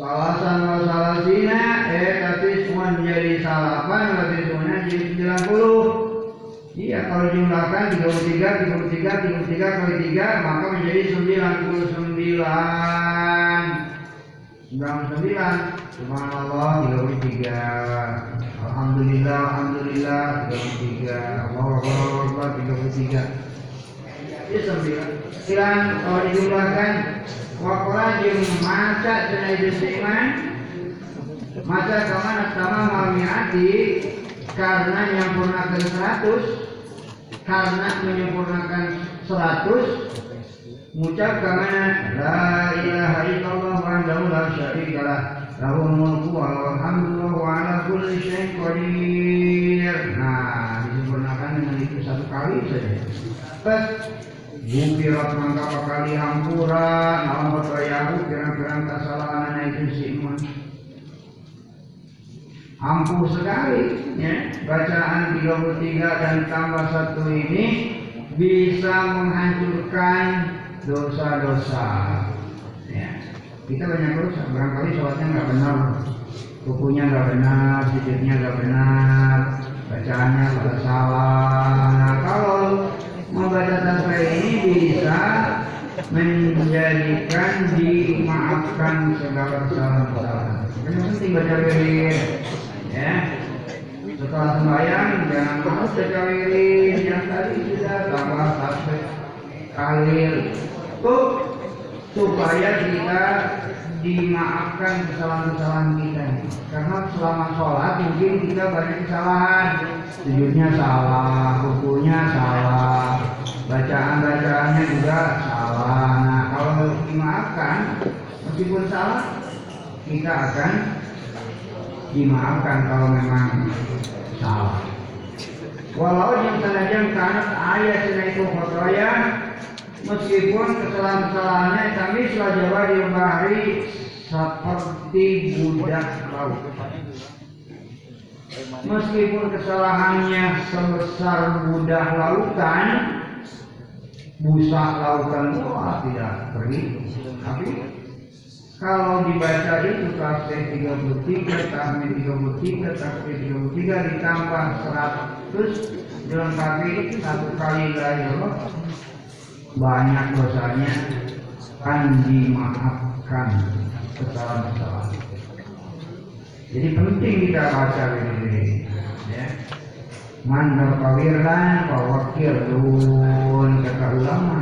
Salasan wa salasina eh tapi semua menjadi salapan berarti semuanya jadi 90 Iya kalau jumlahkan 33, 33, 33 kali 3 maka menjadi 99 99 Subhanallah 33 Alhamdulillah Alhamdulillah 33 Allah Akbar 33 Ini 9 Silang kalau dijumlahkan Jeung maca cenah iman Maca ke mana sama malmiati Karena menyempurnakan 100 Karena menyempurnakan 100 Ngucap ke mana La ilaha illallah wa la syarikalah Lahul mulku wa alhamdulillah wa ala kulli syai'in qadir. Nah disempurnakan dengan itu satu kali saja. Terus Bukirat mangka kali hampura Naon bayahu pirang-pirang kesalahan itu si iman Ampuh sekali ya Bacaan 33 dan tambah satu ini Bisa menghancurkan dosa-dosa ya. Kita banyak dosa Barangkali sholatnya nggak benar Kukunya nggak benar, sujudnya nggak benar bacaannya pada salah. Nah kalau membaca tasbih ini bisa menjadikan dimaafkan segala kesalahan-kesalahan. Ini penting baca wirid, ya. Setelah sembahyang jangan terus baca wirid yang tadi sudah tambah tasbih kalil. Tuh supaya kita dimaafkan kesalahan-kesalahan kita karena selama sholat mungkin kita banyak kesalahan. Sujudnya salah, rukunya salah bacaan-bacaannya juga salah. Nah kalau dimaafkan meskipun salah kita akan dimaafkan kalau memang salah. Walau yang senajan kanat ayat itu khotoya meskipun kesalahan-kesalahannya kami telah Jawa bahari seperti budak laut. Meskipun kesalahannya sebesar budak lautan, busa lautan itu tidak pergi. Tapi kalau dibaca itu tasbih 33, tahmid 33, tasbih 33 ditambah 100 dilengkapi satu kali la ilaha banyak dosanya kan dimaafkan kesalahan-kesalahan. Jadi penting kita baca ini, ya. Mandor kawirlan kawakir dun kata ulama.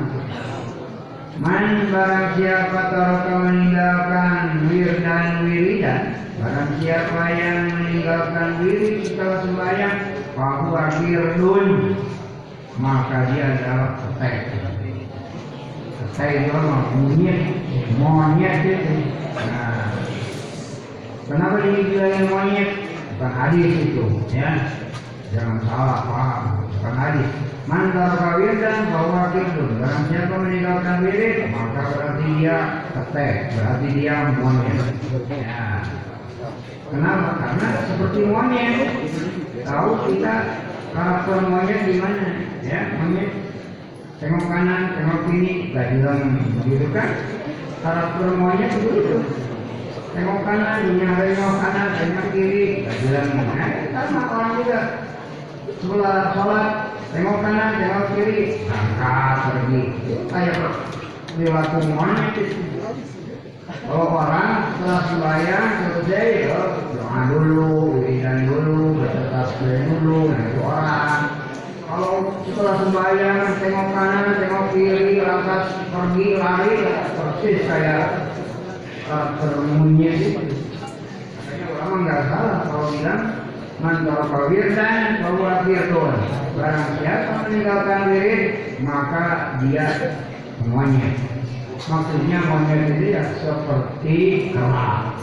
Man barang siapa taraka meninggalkan wir dan wiridan Barang siapa yang meninggalkan wirid setelah sembahyang akhir dun Maka dia adalah petek saya bilang monyet monyet itu nah, kenapa dibilang monyet bukan hadis itu ya. Jangan salah paham. Bukan hadis. Mantar kawin dan bahwa itu barang siapa meninggalkan wirid maka berarti dia ketek berarti dia monyet ya. kenapa? Karena seperti monyet tahu kita karakter monyet di mana ya. Monyet tengok kanan, tengok kiri, gak bilang begitu kan? Karakter monyet begitu. Tengok kanan, dunia tengok kanan, tengok kiri, gak bilang eh, sama orang juga. Setelah sholat, tengok kanan, tengok kiri, angkat pergi. Kayak perilaku monyet itu. Kalau orang setelah sembahyang selesai, oh, doa dulu, wiridan dulu, baca tasbih dulu, nah itu orang kalau setelah sembahyang tengok kanan, tengok kiri, lantas pergi lari, persis kayak bermunyi itu. Makanya ulama nggak salah kalau bilang mantar kawir dan bahwa firdoon. Barang siapa meninggalkan wirid, maka dia monyet. Maksudnya monyet itu ya seperti kera.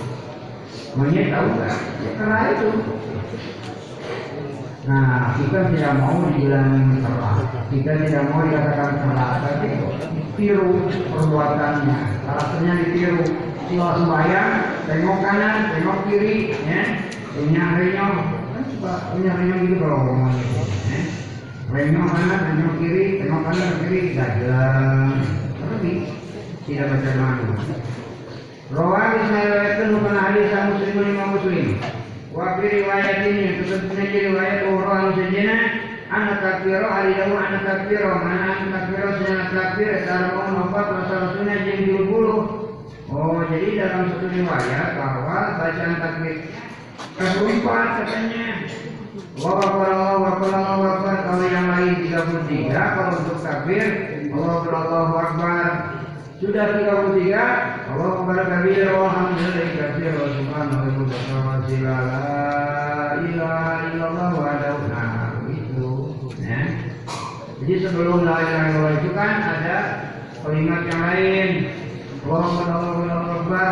Monyet tahu nggak? Ya itu. Nah, kita tidak mau dibilang salah. Kita tidak mau dikatakan salah, tapi tiru perbuatannya. Karakternya ditiru. Setelah sembahyang, tengok kanan, tengok kiri, ya. Renyah renyah, kan renyah renyah gitu kalau ngomong gitu. Ya. Kanan, renyah kiri, tengok kanan, kiri, jelas. Tapi tidak baca malu. Rawat saya riwayatkan bukan hadis muslim lima muslim. Wa fi riwayat ini tentunya di riwayat orang sejenak anak takbiro hari dahulu anak takbiro mana anak takbiro sejenak takbir dalam mau empat masalah sunnah jeng bulu Oh jadi dalam satu riwayat bahwa bacaan takbir. Keempat katanya. Allahu Akbar kalau yang lain 33 kalau untuk takbir Allahu Akbar Allahu Akbar sudah 33 Allah Akbar kabir walhamdulillah katsir wa subhanallahi wa bihamdihi la ilaha illallah wa nah itu ya. Jadi sebelum la ilaha illallah itu kan ada kalimat yang lain Allah Akbar Allahu Akbar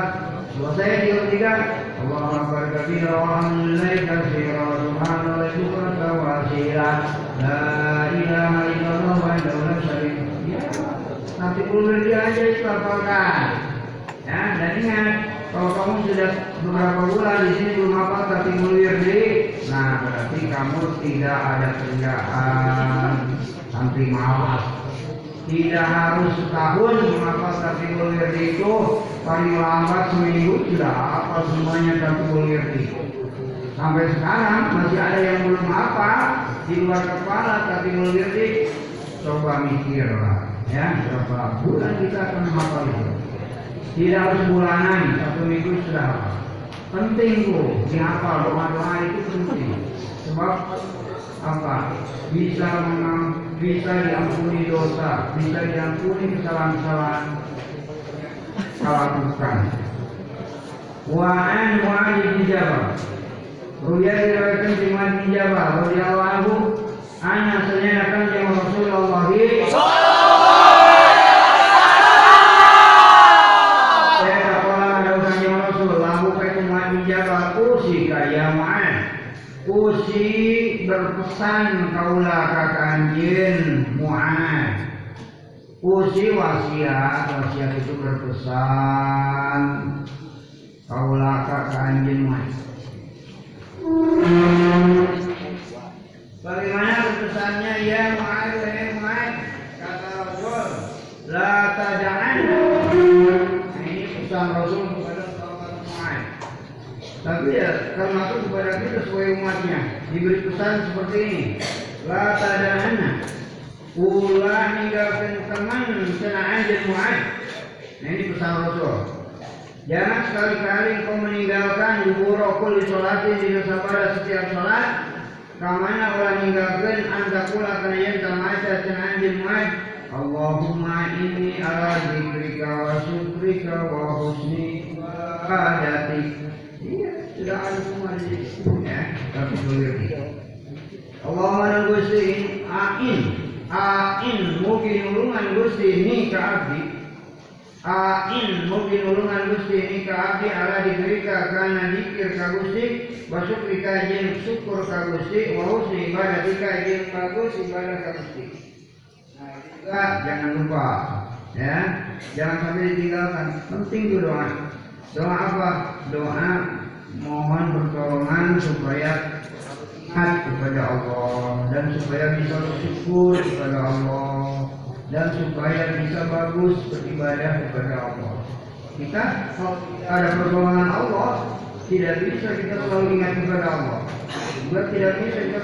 selesai 33 Allah Akbar kabir walhamdulillah katsir wa subhanallahi wa bihamdihi la ilaha illallah wa syarika nanti ulur dia aja itu hafalkan. Ya, dan ingat kalau kamu sudah beberapa bulan di sini belum hafal tapi mulir di, nah berarti kamu tidak ada kerjaan santri malas. Tidak harus setahun menghafal tapi mulir itu paling lambat seminggu sudah hafal semuanya tapi mulir itu. sampai sekarang masih ada yang belum apa di luar kepala tapi mengerti coba mikir lah ya berapa bulan kita akan hafal itu? Tidak harus bulanan satu minggu sudah. Hafal penting tuh dihafal doa doa itu penting. Sebab apa? Bisa mengam, bisa diampuni dosa bisa diampuni kesalahan-kesalahan. Lakukan Wa'an Mu'ad bin Jabal. Ruya diriwayatkan di Mu'ad Jabal radhiyallahu anhu anna sanyana kan yang Rasulullah. Saya katakan ada urusan yang Rasul lahu kaitu Mu'ad bin Jabal usika ya Mu'ad usi berpesan kaulah kakak anjin Mu'ad. Usi wasiat, wasiat itu berpesan. Kaulah kakak anjing mas Bagaimana berpesannya ya Mu'ad ya Mu'ad? Kata Rasul La tada'an Tapi ya termasuk kepada kita sesuai umatnya. Diberi pesan seperti ini. La tada'an Ulah ninggalkan teman Kena anjing Mu'ad. Nah ini pesan Rasul. Jangan sekali-kali kau meninggalkan Duburo kulli sholatin di pada setiap sholat Kamana ulah ninggalkan Anda pula kena yang tamaca Kena anjing Mu'ad. Allahumma inni ala zikrika wa syukrika wa husni ibadatik Situ ya. Allahumma dan Gusti ain. Ain mugi nulungan Gusti ni ka abdi. Ain mugi nulungan Gusti ni ka abdi. Ala diberikan karena dikir ka Gusti. Wa syukrika jeung syukur ka Gusti. Wa husni ibadatika jeung bagus ibadah ka Gusti. Nah, juga jangan lupa ya. Jangan sampai ditinggalkan. Penting tuh doa. Doa apa? Doa mohon pertolongan supaya ingat kepada Allah dan supaya bisa bersyukur kepada Allah dan supaya bisa bagus beribadah kepada Allah. Kita ada pertolongan Allah tidak bisa kita selalu ingat kepada Allah. Juga tidak bisa kita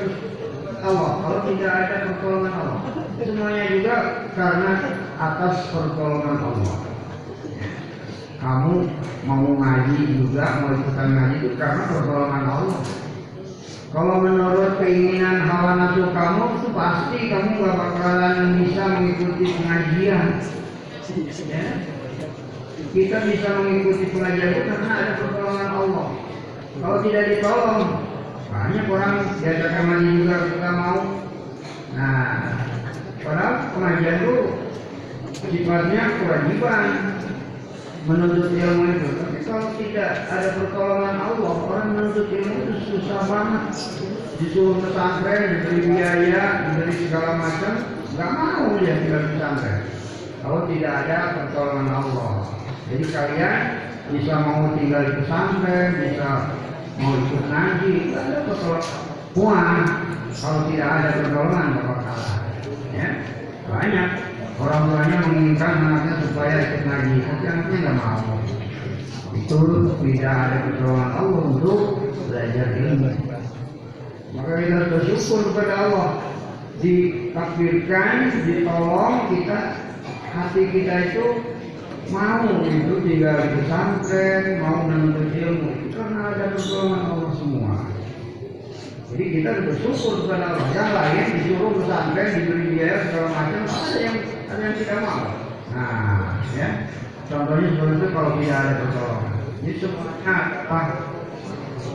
Allah kalau tidak ada pertolongan Allah. Semuanya juga karena atas pertolongan Allah kamu mau ngaji juga mau ikutan ngaji itu karena pertolongan Allah. Kalau menurut keinginan hawa nafsu kamu itu pasti kamu gak bakalan bisa mengikuti pengajian. Ya. kita bisa mengikuti pengajian itu karena ada pertolongan Allah. Kalau tidak ditolong banyak orang diajarkan ngaji juga kita mau. Nah padahal pengajian itu sifatnya kewajiban menuntut ilmu itu. Tapi kalau tidak ada pertolongan Allah, orang menuntut ilmu itu susah banget. Disuruh pesantren, diberi biaya, diberi segala macam, nggak mau dia tinggal pesantren. Kalau tidak ada pertolongan Allah. Jadi kalian bisa mau tinggal di pesantren, bisa mau ikut ngaji, ada pertolongan. Semua kalau tidak ada pertolongan bakal kalah. Ya, banyak orang tuanya menginginkan anaknya supaya ikut ngaji. Tapi anaknya nggak mau. Itu tidak ada pertolongan Allah untuk belajar ilmu. Maka kita bersyukur kepada Allah. Ditakdirkan ditolong kita hati kita itu mau itu tinggal pesantren mau menuntut ilmu. Karena ada pertolongan Allah jadi kita bersyukur kepada Allah yang lain disuruh pesantren diberi biaya segala macam ada yang ada yang tidak mau. Nah, ya. Contohnya seperti itu kalau tidak ada pertolongan. Ini semuanya apa?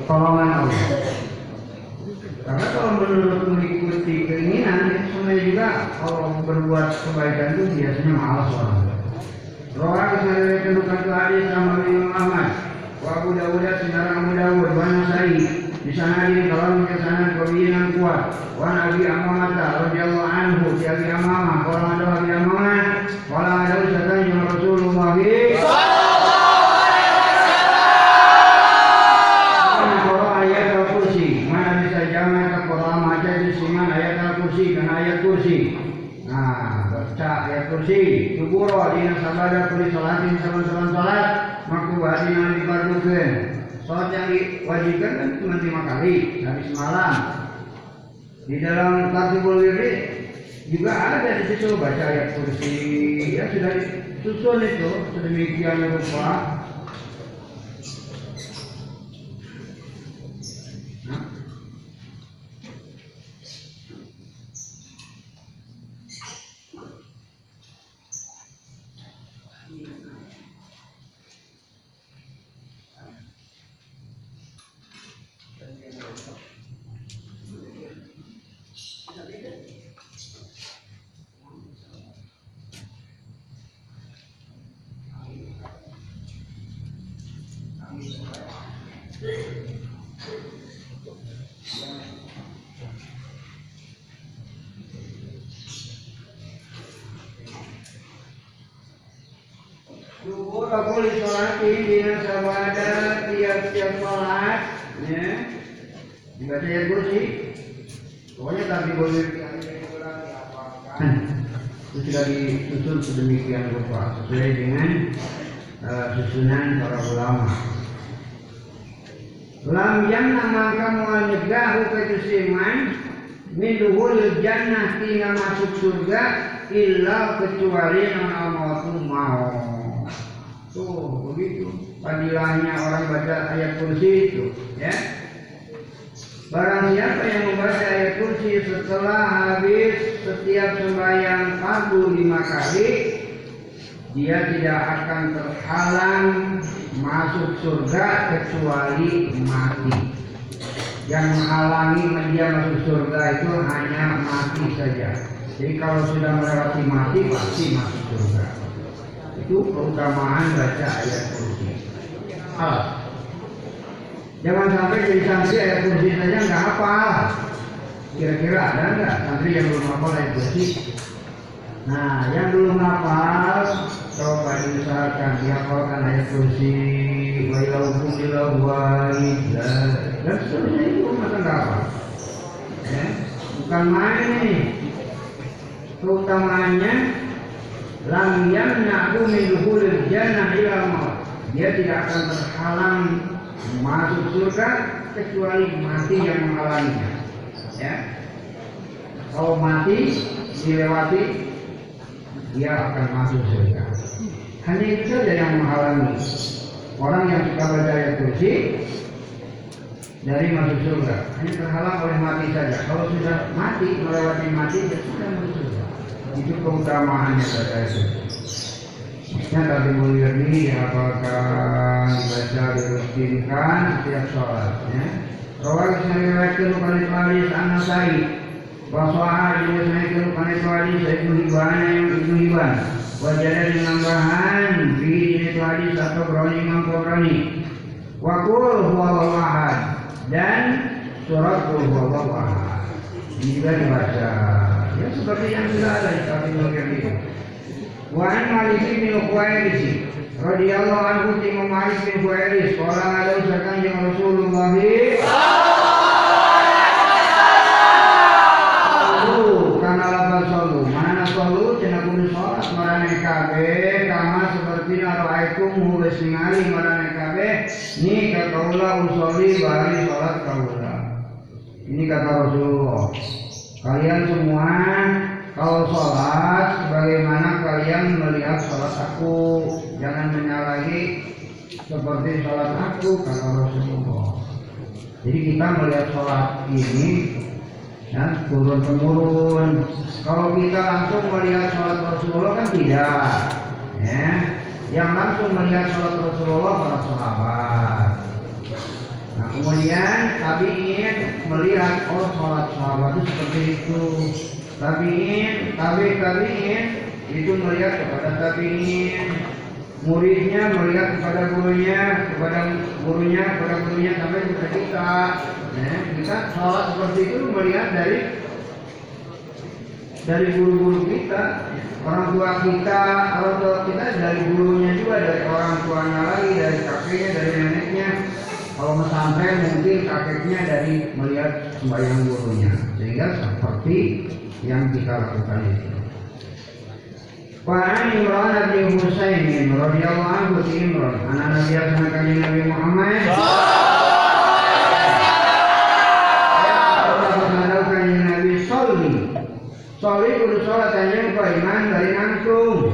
Pertolongan Allah. Karena kalau menurut mengikuti keinginan, ya, semuanya juga kalau berbuat kebaikan itu biasanya malas orang. Roha kesadaran kedudukan ke hadis sama Imam Ahmad. Wa Abu Dawud sinara Abu Dawud wa. Di kalau kesanan kebijinan kuat. Wa Nabi Amamah radhiyallahu anhu Abi Amamah kalau ada Amamah kalau ada usaha yang Rasulullah Kalau ayat al-kursi, mana bisa jamak ke Quran aja di sini ayat al-kursi dan ayat kursi. Nah, baca ayat kursi, kuburo dina sabada kuli salatin saban-saban salat, makubah dina dipardukeun. sholat yang diwajibkan kan cuma lima kali sehari semalam. Di dalam tartibul wirid juga ada di situ baca ayat kursi ya sudah disusun itu sedemikian rupa Nah, Syukur aku di sholat ini sabada tiap-tiap sholat ya. Dibaca ya kursi. Pokoknya tapi boleh itu sudah disusun sedemikian rupa sesuai dengan uh, susunan para ulama. Lam jannah maka mau nyegahu kejusiman min duhul jannah tina masuk surga illa kecuali mautu mau. Tuh begitu fadilahnya orang baca ayat kursi itu ya. Barang siapa yang membaca ayat kursi setelah habis setiap sembahyang fardu lima kali, dia tidak akan terhalang masuk surga kecuali mati. Yang menghalangi dia masuk surga itu hanya mati saja. Jadi kalau sudah melewati mati pasti masuk surga. Itu keutamaan baca ayat kursi. Ah. Jangan sampai jadi santri ayat kursi saja nggak hafal. Kira-kira ada nggak santri yang belum hafal ayat kursi? Nah, yang belum hafal, coba diusahakan dihafalkan ayat kursi, wailahukum ilawahid, dan seterusnya itu masa nggak. Ya, bukan main ini. Keutamaannya, lam yamna'u min dukhulil jannah ila maut. Dia tidak akan terhalang masuk surga kecuali mati yang menghalanginya. Ya. Kalau mati dilewati dia akan masuk surga. Hanya itu saja yang menghalangi orang yang suka baca ayat kursi dari masuk surga. Hanya terhalang oleh mati saja. Kalau sudah mati melewati mati dia sudah masuk surga. Itu keutamaannya baca ayat kursi. Maksudnya tadi ini dihafalkan, dibaca, dirutinkan setiap sholat. Ya. Rawal sariwayatkan kali kali anak Said. Bahwa juga kali kali saya ibnu Hibban yang ibnu Hibban. Wajah dari nambahan di ini hadis atau berani Imam Tabrani. Wakul huwa ahad dan surat kul huwa ahad. Ini juga dibaca. Ya seperti yang sudah ada di kami mulia ini. Wa an Malik bin Khuwairis radhiyallahu anhu Imam Malik bin Khuwairis qala ada usahakan yang Rasulullah. Sallu kana lapan sallu mana sallu cenah kudu salat. Marane kabeh? Kama seperti naraikum wis ningali marane kabeh? Ni ka kaula usolli bari salat kaula ini kata Rasulullah kalian semua kalau sholat sebagaimana kalian melihat sholat aku jangan menyalahi seperti sholat aku kata Rasulullah. Jadi kita melihat sholat ini ya, turun temurun kalau kita langsung melihat sholat Rasulullah kan tidak ya. Yang langsung melihat sholat Rasulullah para sahabat Nah kemudian tabiin melihat oh sholat sahabat itu seperti itu. Tabiin, tabi tabiin itu melihat kepada tabiin. Muridnya melihat kepada gurunya, kepada gurunya, kepada gurunya sampai kepada kita. Nah, kita sholat seperti itu melihat dari dari guru-guru kita, orang tua kita, orang tua kita dari gurunya juga, dari orang tuanya lagi, dari kakeknya, dari neneknya kalau pesantren mungkin kakeknya dari melihat sembahyang gurunya. Sehingga seperti yang kita lakukan itu Soli kudu sholat iman dari langsung.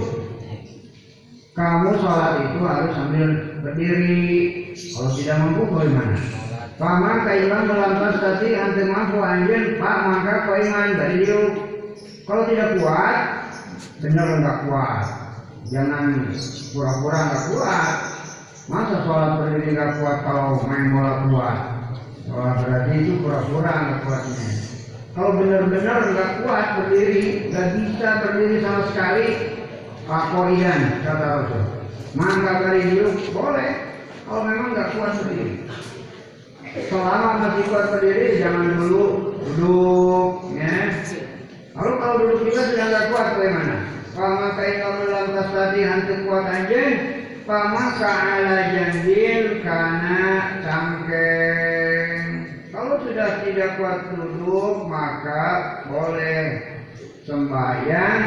Kamu sholat itu harus sambil berdiri. Kalau tidak mampu bagaimana? Paman kaiman melantas tadi ante mampu anjen pak maka kaiman dari dia. Kalau tidak kuat, benar enggak kuat. Jangan pura-pura enggak kuat. Masa sholat berdiri enggak kuat kalau main bola kuat? Sholat berarti itu pura-pura enggak kuatnya. Kalau benar-benar enggak kuat berdiri, enggak bisa berdiri sama sekali, Pakoidan kata Rasul. Maka dari hidup boleh kalau memang nggak kuat berdiri. Selama masih kuat berdiri jangan dulu duduk, ya. Lalu kalau duduk juga sudah nggak kuat bagaimana? Pama kamu lantas tadi hantu kuat aja. Pama ala jandil karena cangkeng. Kalau sudah tidak kuat duduk maka boleh sembahyang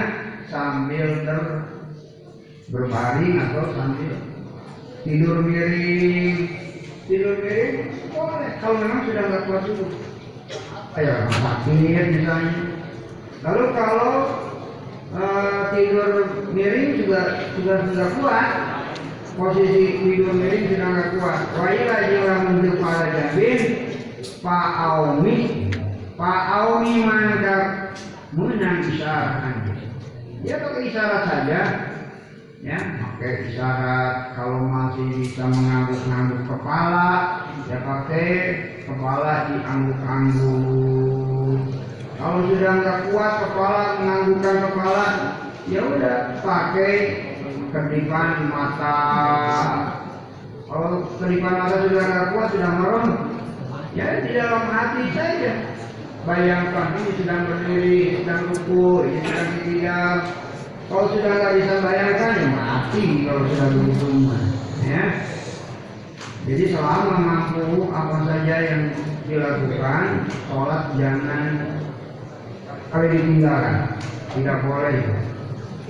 sambil ter berbaring atau sambil tidur miring. Tidur miring? Boleh. Kalau memang sudah nggak kuat duduk ayo sakit misalnya. Lalu kalau eh, tidur miring juga sudah sudah kuat posisi tidur miring sudah nggak kuat. Wailah jiwa untuk para jabin. Pak Aumi Pak Aumi mantap menang isyarat Ya pakai isyarat saja, ya pakai isyarat. Kalau masih bisa mengangguk-angguk kepala, ya pakai kepala diangguk-angguk. Kalau sudah nggak kuat kepala menganggukkan kepala, ya udah pakai kedipan mata. Kalau kedipan mata sudah nggak kuat sudah merem, ya di dalam hati saja Bayangkan ini sedang berdiri, sedang ruku, ini sedang diam. Kalau sudah nggak bisa bayangkan, ya mati kalau sudah begitu. Ya. Jadi selama mampu apa saja yang dilakukan, sholat jangan kali ditinggalkan. Tidak boleh.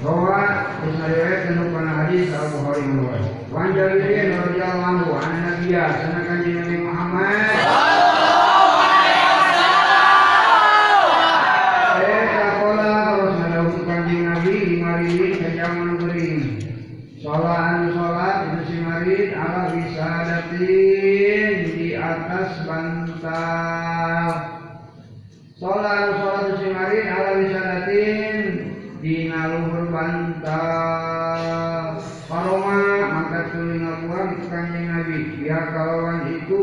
Bahwa Ismail tentu pernah hadis Bukhari Muhammad. Wan Jabirin radhiyallahu anhu Nabiya, sana kanjeng Nabi Muhammad. Saya sekolah terus mendapat kanjeng Nabi lima ribu saja memberi. Sholat sholat itu si marid ala bisa datin di atas bantal. Sholat sholat itu si marid ala bisa datin di naluhur bantal. Paroma maka telinga buang itu kanjeng Nabi. Biar kalauan itu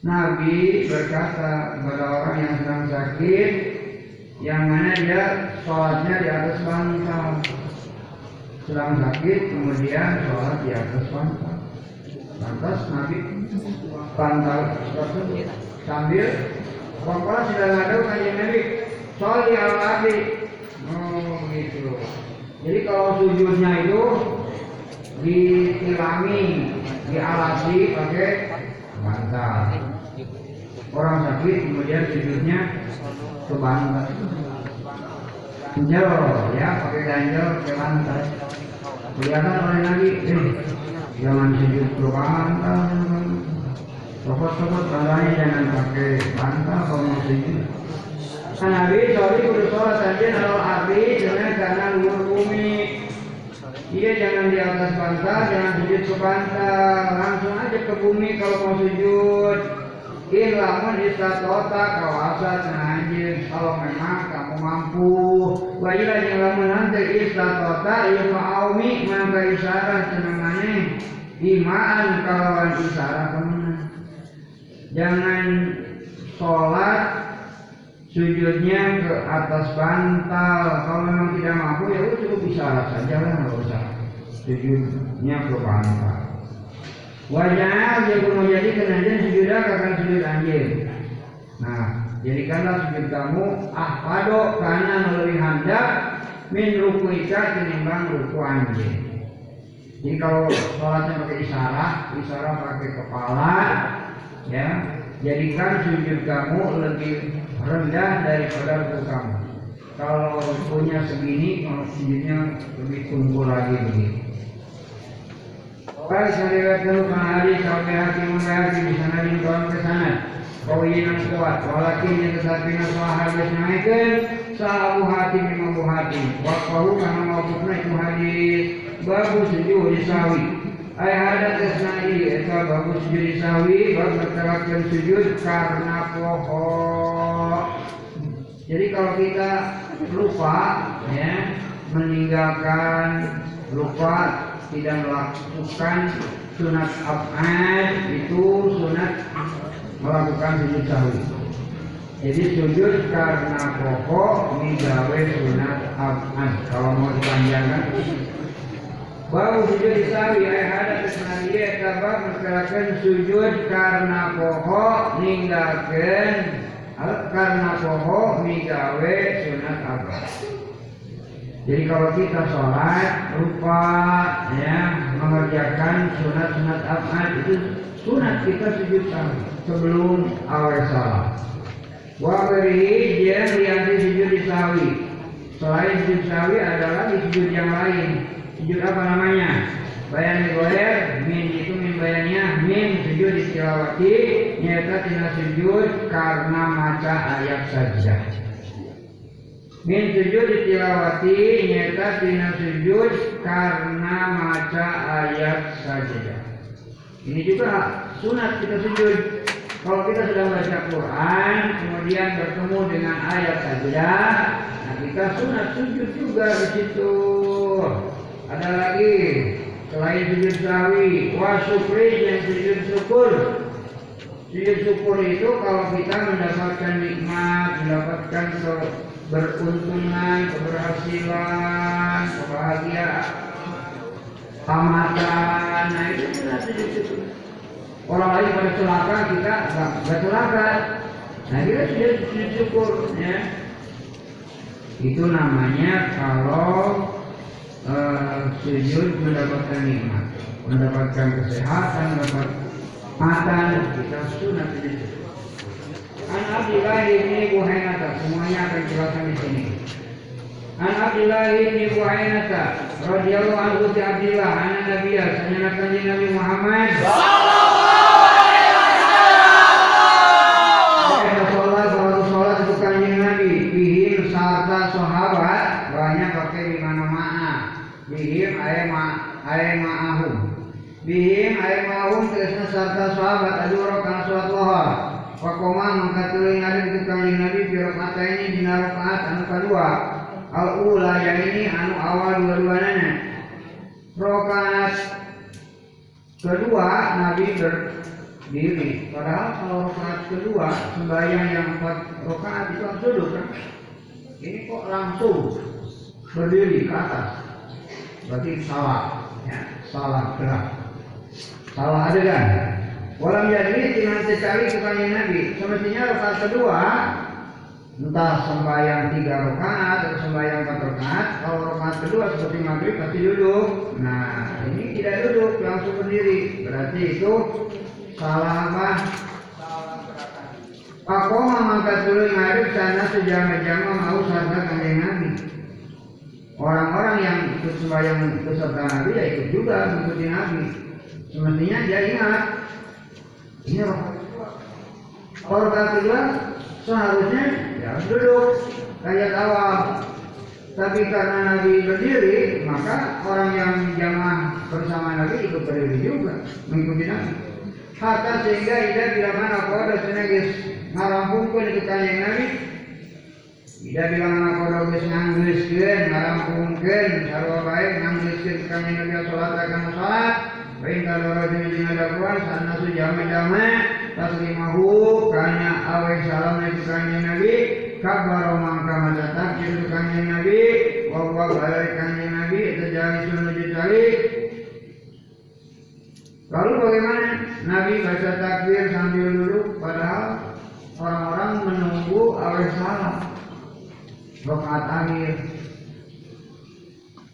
Nabi berkata kepada orang yang sedang sakit yang mana dia sholatnya di atas bantal. Sedang sakit kemudian sholat di atas bantal. Lantas Nabi bantal tersebut sambil Bapak sudah ngadu kanjeng Nabi sholat di al oh gitu jadi kalau sujudnya itu ditilangi dialasi pakai bantal. Orang sakit kemudian sujudnya ke bantal ganjel ya pakai ganjel ke bantal. Kelihatan oleh Nabi eh jangan sujud ke bantal Sopot-sopot bantalnya jangan pakai bantal kalau mau Kan Nabi sorry kudu sholat saja kalau Abi dengan karena luar bumi Iya jangan di atas bantal, jangan sujud ke bantal, langsung aja ke bumi kalau mau sujud. Ilamun istatota kawasan anjir kalau memang kamu mampu. Wa ila yang lamun nanti istatota fa'aumi maka isyarat senengannya imaan kalawan isyarat ke mana. Jangan sholat sujudnya ke atas bantal. Kalau memang tidak mampu ya udah cukup isyarat saja lah nggak usah. Sujudnya ke bantal. Wajah dia pun mau jadi kenajan sujudnya akan sujud anjing. Nah jadikanlah sujud kamu ah pado karena melalui hendak min ruku ika tinimbang ruku anjing. Jadi kalau sholatnya pakai isyarat isyarat pakai kepala ya jadikan sujud kamu lebih rendah daripada kamu. Kalau rukunya segini, kalau sujudnya lebih tumbuh lagi begitu. Baik, saya diriwayatkan karena hari sampai hati mengerti di sana di kawan ke sana. Kau yang kuat, walakin yang tetapi nasuah habis naikkan Sa Abu Hatim Imam Abu Hatim Wakahu karena mawakufna itu hadis Babu sujud di sawi Ay ada tesnai Eta di sawi Babu berterakan sujud karena pokok Jadi kalau kita lupa ya meninggalkan lupa tidak melakukan sunat abad itu sunat melakukan sujud sahwi. Jadi sujud karena pokok migawe sunat abad. Kalau mau dipanjangkan Baru sujud disawi ayah ada kesenangan tabak mencerahkan sujud karena pokok ninggalkan karena pokok migawe sunat abad. Jadi kalau kita sholat lupa ya mengerjakan sunat-sunat abad itu sunat kita sujud sahwi sebelum awal salat. Wa beri dia lianti sujud di sawi. Selain sujud sawi ada lagi sujud yang lain. Sujud apa namanya? Bayan goer, min itu min bayannya, min sujud di tilawati, nyata tina sujud karena maca ayat saja. Min sujud di tilawati, nyata tina sujud karena maca ayat saja. Ini juga sunat kita sujud. Kalau kita sudah baca Quran, kemudian bertemu dengan ayat saja, nah kita sunat sujud juga di situ. Ada lagi selain sujud sawi, wa syukri yang sujud syukur. Sujud syukur itu kalau kita mendapatkan nikmat, mendapatkan beruntungan, keberhasilan, kebahagiaan, tamatan, nah itu kita sujud syukur. Orang lain pada celaka, kita nggak celaka. Nah kita sujud, sujud syukur, ya. Itu namanya kalau uh, mendapatkan nikmat, mendapatkan kesehatan, mendapat makan, kita sunat syukur. An Abdullah ini Buhainata, semuanya akan jelaskan di sini. An Abdullah ini Buhainata, radhiyallahu anhu Abdullah, anak Nabi, kanjeng Nabi Muhammad. Sholat, sholat, sholat itu kanjeng Nabi, bihim sarta sahabat, banyak pakai di mana mana. Bihim ayat ma ayat ma'ahum. Bihim ayat ma'ahum terusnya sarta sahabat, aduh rokan sholat lohor. Wakoma mangkat tuling ada itu kanjeng Nabi biar mata ini di rakaat anu kedua. Al ula yang ini anu awal dua-duanya. Rakaat kedua Nabi berdiri. Padahal kalau rakaat kedua sembahyang yang empat rakaat itu harus duduk kan. Ini kok langsung berdiri ke atas. Berarti salah, ya, salah gerak, salah adegan. Walam jadi dengan secari kepanjang Nabi. Semestinya rakaat kedua entah sembahyang tiga rakaat atau sembahyang empat rakaat. Kalau rakaat kedua seperti maghrib pasti duduk. Nah ini tidak duduk langsung berdiri. Berarti itu salah apa? Pakoma mangkat dulu ngaduk sana sejama-jama mau sarta kanjeng Nabi. Orang-orang yang ikut sembahyang beserta Nabi ya ikut juga mengikuti Nabi. Semestinya dia ingat ini kedua. Kalau kedua seharusnya ya harus duduk kayak awal. Tapi karena Nabi berdiri, maka orang yang jamaah bersama Nabi ikut berdiri juga mengikuti Nabi. Hatta sehingga tidak bila mana pada senagis ngarampungkan itu kanjeng Nabi. Tidak bilang anak pada geus nganggeuskeun, ngarampungkeun sarua baik nganggeuskeun kanjeng Nabi salat akan salat. Baik kalau rajin jeung adakuan sana su jama-jama taslimahu kana awe salam itu kanjeng Nabi kabar mangka maca itu kanjeng Nabi wa wa balik kanjeng Nabi itu jadi sunnah jali Lalu bagaimana? Nabi baca takbir sambil duduk padahal orang-orang menunggu awe salam. Rakaat akhir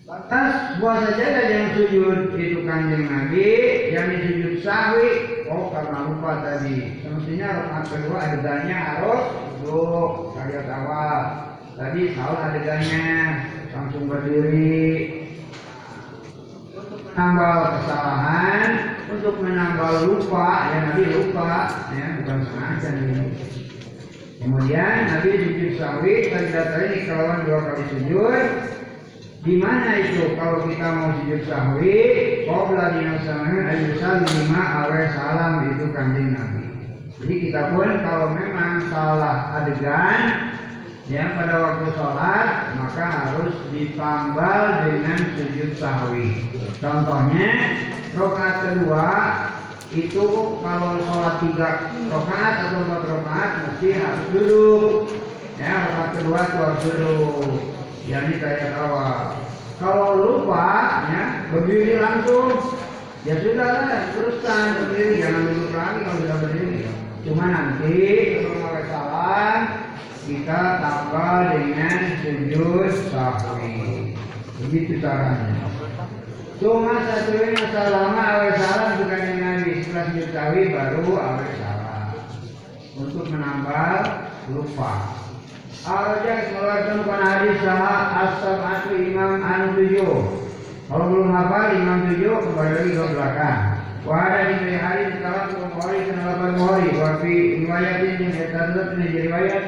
Lantas puasa saja yang sujud itu kanjeng Nabi, yang sujud sahwi, oh karena lupa tadi. Semestinya rakaat kedua adegannya harus duduk kayak awal. Tadi salah adegannya langsung berdiri. Menambal kesalahan, untuk menambal lupa, ya Nabi lupa, ya bukan sengaja nih. Kemudian Nabi sujud sahwi sajdah ini kelawan dua kali sujud. Di mana itu kalau kita mau sujud sahwi, qabla dinasamahin ayyusal lima awe salam itu kanjeng Nabi. Jadi kita pun kalau memang salah adegan ya pada waktu sholat maka harus ditambal dengan sujud sahwi. Contohnya rokaat kedua itu kalau sholat tiga rokaat atau empat rokaat mesti harus duduk. Ya rokaat kedua itu harus duduk. Ya ini kayak awal. Kalau lupa ya berdiri langsung ya sudah lah teruskan berdiri jangan duduk lagi kalau sudah berdiri. Cuma nanti kalau mau salam kita tambah dengan sujud sahwi. Begitu caranya. Cuma satu ini lama awal salam bukan yang Nabi setelah sujud sahwi baru awal salam untuk menambah lupa. Araja mengeluarkan bukan hadis sah asam atau imam anu tujuh. Kalau belum hafal imam tujuh kembali lagi ke belakang. Wah ada di hari sekarang Bukhari dan delapan Bukhari. Wafi riwayat ini terdapat ini riwayat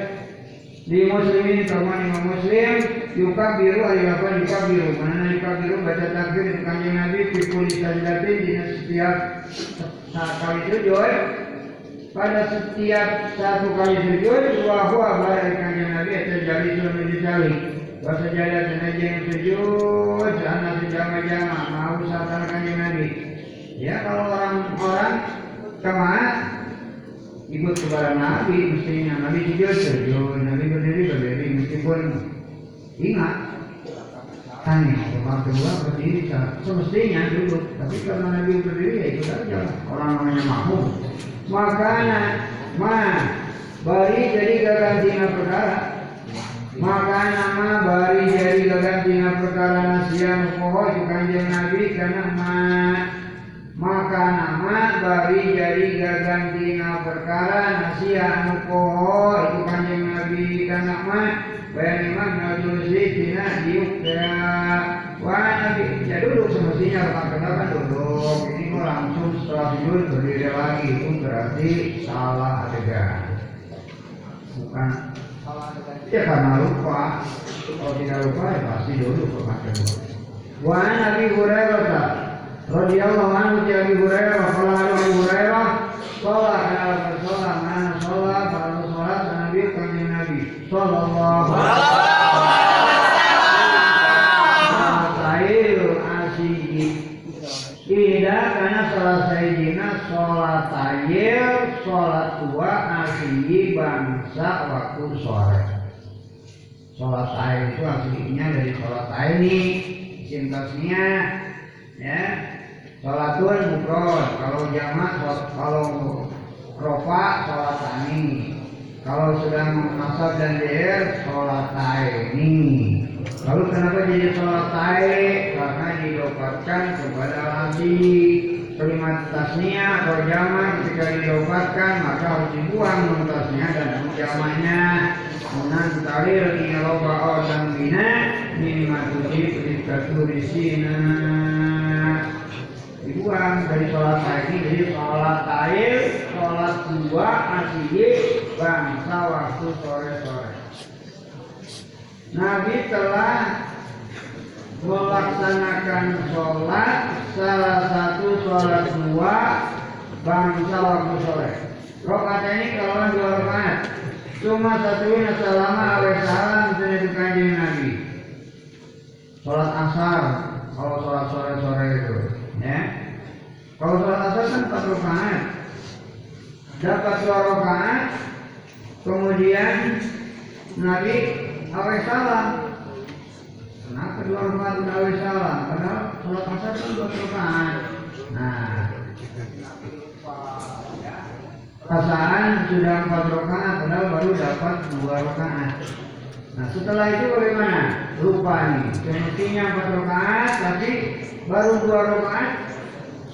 di muslimin teman imam muslim yuka biru apa yuka biru mana yuka biru baca takbir di kanjeng nabi pikul sajdatin di setiap kali sujud pada setiap satu kali sujud dua huwa barai kanjeng nabi atau jari sudah dijali bahasa jaya tenaga yang sujud sana sejama-jama. Mau sabar kanjeng nabi. Ya kalau orang-orang ke mana ikut kepada Nabi mestinya Nabi sujud sujud. Nabi berdiri berdiri. Meskipun ingat tanya orang kedua berdiri semestinya duduk. Tapi karena Nabi berdiri ya itu saja. Orang namanya makmum makanya ma bari jadi gagantina perkara. Maka nama bari jadi gagantina perkara. Nasiam poho kanjeng Nabi karena ma. Maka nama bari jadi gagantina perkara. Nasia anu poho itu kanjeng nabi kana ma imam najulusi tina diukda wah nabi ya duduk semestinya kenal kan duduk? Ini mau langsung setelah sujud berdiri lagi itu berarti salah adegan. Bukan salah adegan. Ya karena lupa. Kalau tidak lupa ya pasti duduk kemarin Wah Nabi Hurairah radhiyallahu anhu di Abi Hurairah qala Abi Hurairah qala kana bersolat mana sholat pada sholat Nabi kanjeng Nabi sallallahu alaihi wasallam. Ida karena sholat sayyidina sholat tayyib sholat tua asyi bangsa waktu sore. Sholat tayyib itu aslinya dari sholat ini sintasnya ya Sholatun mukron, kalau jamak kalau rofa sholat tani, kalau sedang masab dan jahir sholat ini. Lalu kenapa jadi sholat? Karena didapatkan kepada lagi kalimat tasnya atau jamak ketika didapatkan maka harus dibuang tasnya dan jamaknya Munan tarir ina loba dan bina minimal tujuh ketika tulisina dibuang dari sholat pagi jadi sholat tair sholat dua asyi bangsa waktu sore sore. Nabi telah melaksanakan sholat salah satu sholat dua bangsa waktu sore. Rokaat ini kalau dua cuma satu ini selama awal salam kanjeng Nabi. Sholat asar kalau sholat sore sore itu ya. Kalau sholat asar kan empat rakaat. Dapat dua rakaat kemudian Nabi awal salam. Kenapa dua rakaat awal salam? Padahal sholat asar kan dua rakaat. Nah. Pasangan sudah empat rakaat padahal baru dapat dua rakaat Nah setelah itu bagaimana? Lupa nih. Semestinya empat rakaat tapi baru dua rakaat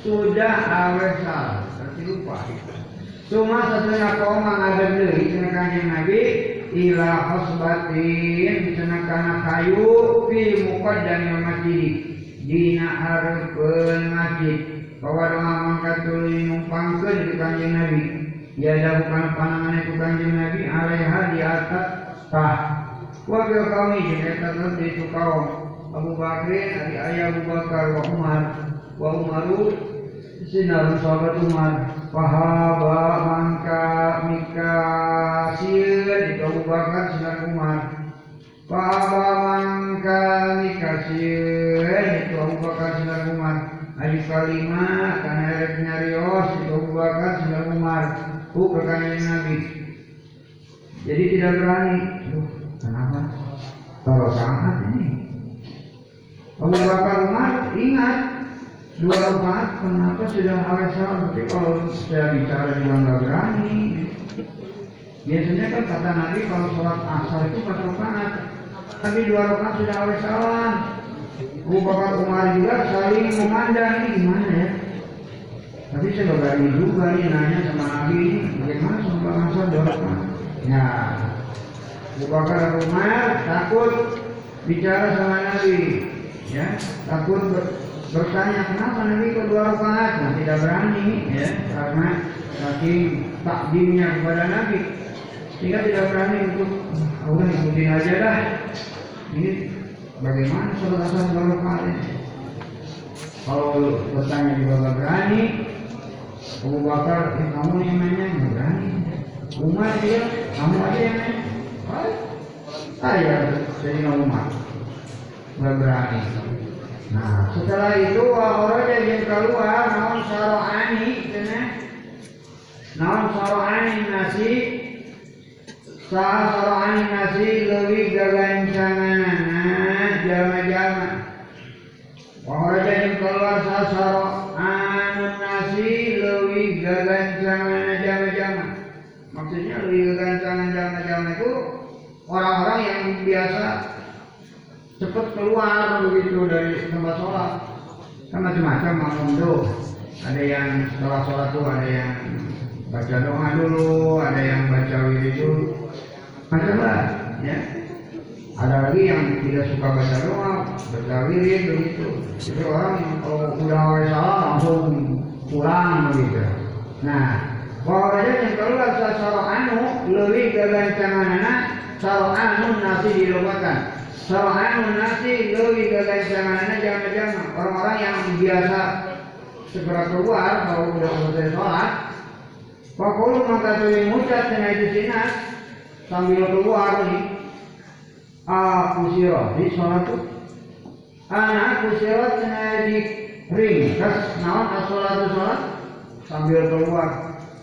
sudah awal salam. Berarti lupa. Cuma koma ada deui cenah kanjeng Nabi ila khosbatin cenah kana kayu fi muqaddam masjid dina hareupeun masjid bahwa doa mangkat tuluy numpangkeun di kanjeng Nabi Ya dahulukan panangan itu kanjeng Nabi alaiha di atas tah. Wakil kami jika nanti itu kaum Abu Bakrin, adik ayah Abu Bakar, wa Umar, wa Umaru, sinar sahabat Umar, Fahaba mangka mika sir itu Abu Bakar sinar Umar, Fahaba mangka mika sir itu Abu Bakar sinar Umar, Ali kalima karena ada nyarios itu Abu Bakar sinar Umar, perkanyaan Nabi. Jadi tidak berani. Kenapa? Kalau sangat ini. Abu Bakar Umar ingat. Dua rakaat kenapa sudah salam tapi kalau saya bicara juga nggak berani biasanya kan kata Nabi kalau sholat asar itu empat rakaat. Tapi dua rakaat sudah awal salam Abu Bakar Umar juga saling memandang. Ini gimana ya? Tapi saya berani juga nih nanya sama Nabi bagaimana sholat asar dua rakaat? Ya Abu Bakar Umar takut bicara sama Nabi. Ya takut ber, bertanya kenapa Nabi kok dua rakaat? Nah tidak berani ya karena saking takdimnya kepada Nabi. Sehingga tidak berani untuk "Ah, udah ikutin aja dah. Ini bagaimana sholat asar dua rakaat kalau bertanya juga nggak berani Abu Bakar eh, kamu yang nanya berani. Umar dia kamu aja yang nanya "Ah, saya saya Umar berani. Nah, setelah itu orang yang keluar naon saroani kena naon saroani nasi? Sah saroani nasi lebih gagancangan jama-jama orang yang keluar sah saroani nasi lebih gagancangan jama-jama maksudnya lebih gagancangan jama-jama itu orang-orang yang biasa cepat keluar begitu dari tempat sholat. Kan macam-macam makmum tuh ada yang setelah sholat tuh ada yang baca doa dulu ada yang baca wirid dulu. Macam lah ya. Ada lagi yang tidak suka baca doa baca wirid begitu. Jadi orang kalau udah awal salah langsung pulang begitu. Nah bahwa yang keluar sasaro anu lebih kegancangan anak saro anu nasi dilupakan Sarahanun nasi lebih kegancangannya jangan-jangan orang-orang yang biasa segera keluar kalau udah selesai sholat. Fakulu maka sering ngucap dengan itu sinas sambil keluar nih. Aku sirot di sholat tuh. Anak aku kena di ring. Terus naon asolat sholat sambil keluar.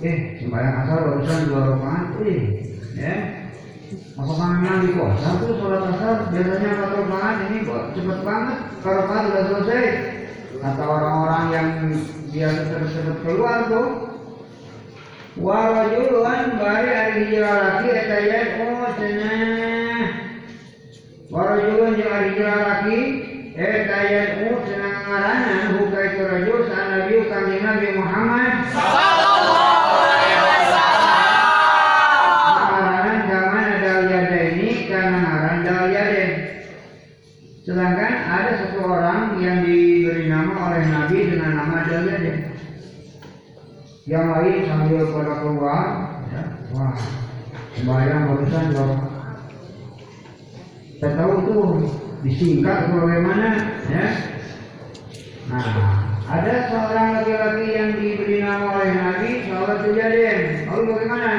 Eh sembahyang asar barusan dua rakaat. Eh, ya. Memang di kota tuh sholat asar biasanya rakaat ini kok cepet banget rakaat sudah selesai atau orang-orang yang biasa tersebut keluar tuh warajuluan bari ari laki eta ya oh cenah warajuluan jeung ari laki eta ya oh cenah ngaranan huka itu rajul sa nabi kanjeng Nabi Muhammad alaihi wasallam. Arahan zaman ada yada ini karena ngaran dal yaden. Sedangkan ada satu orang yang diberi nama oleh Nabi dengan nama dal yaden. Yang lain sambil pada keluar, ya, wah, sembahyang barusan rakaat. Saya tahu itu disingkat bagaimana, ya. Nah, ada seorang laki-laki yang diberi nama oleh Nabi sahabat Juliaden. Lalu bagaimana?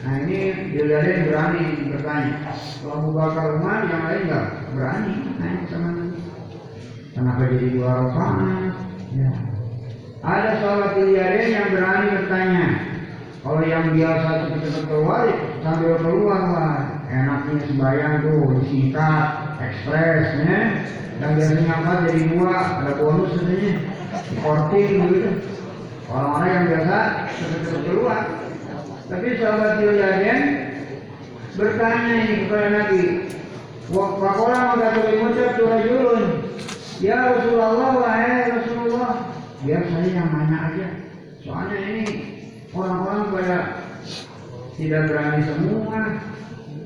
Nah ini Juliaden berani bertanya. Kalau Abu Bakar Umar yang lain nggak berani nanya sama Nabi. Kenapa jadi dua rakaat? Ya. Ada sahabat Juliaden yang berani bertanya. Kalau yang biasa cepat-cepat keluar, ya sambil keluar lah. Enaknya sembahyang tuh disingkat, ekspres, ya. Yang biasanya empat jadi dua, ada bonus katanya. Korting gitu. Orang-orang yang biasa cepat-cepat keluar. Tapi sahabat Yuliaden bertanya ini kepada Nabi. Wakola tuli muncul turajulun. Ya Rasulullah, wahai Rasulullah. Biar saya yang nanya aja. Soalnya ini orang-orang pada tidak berani semua.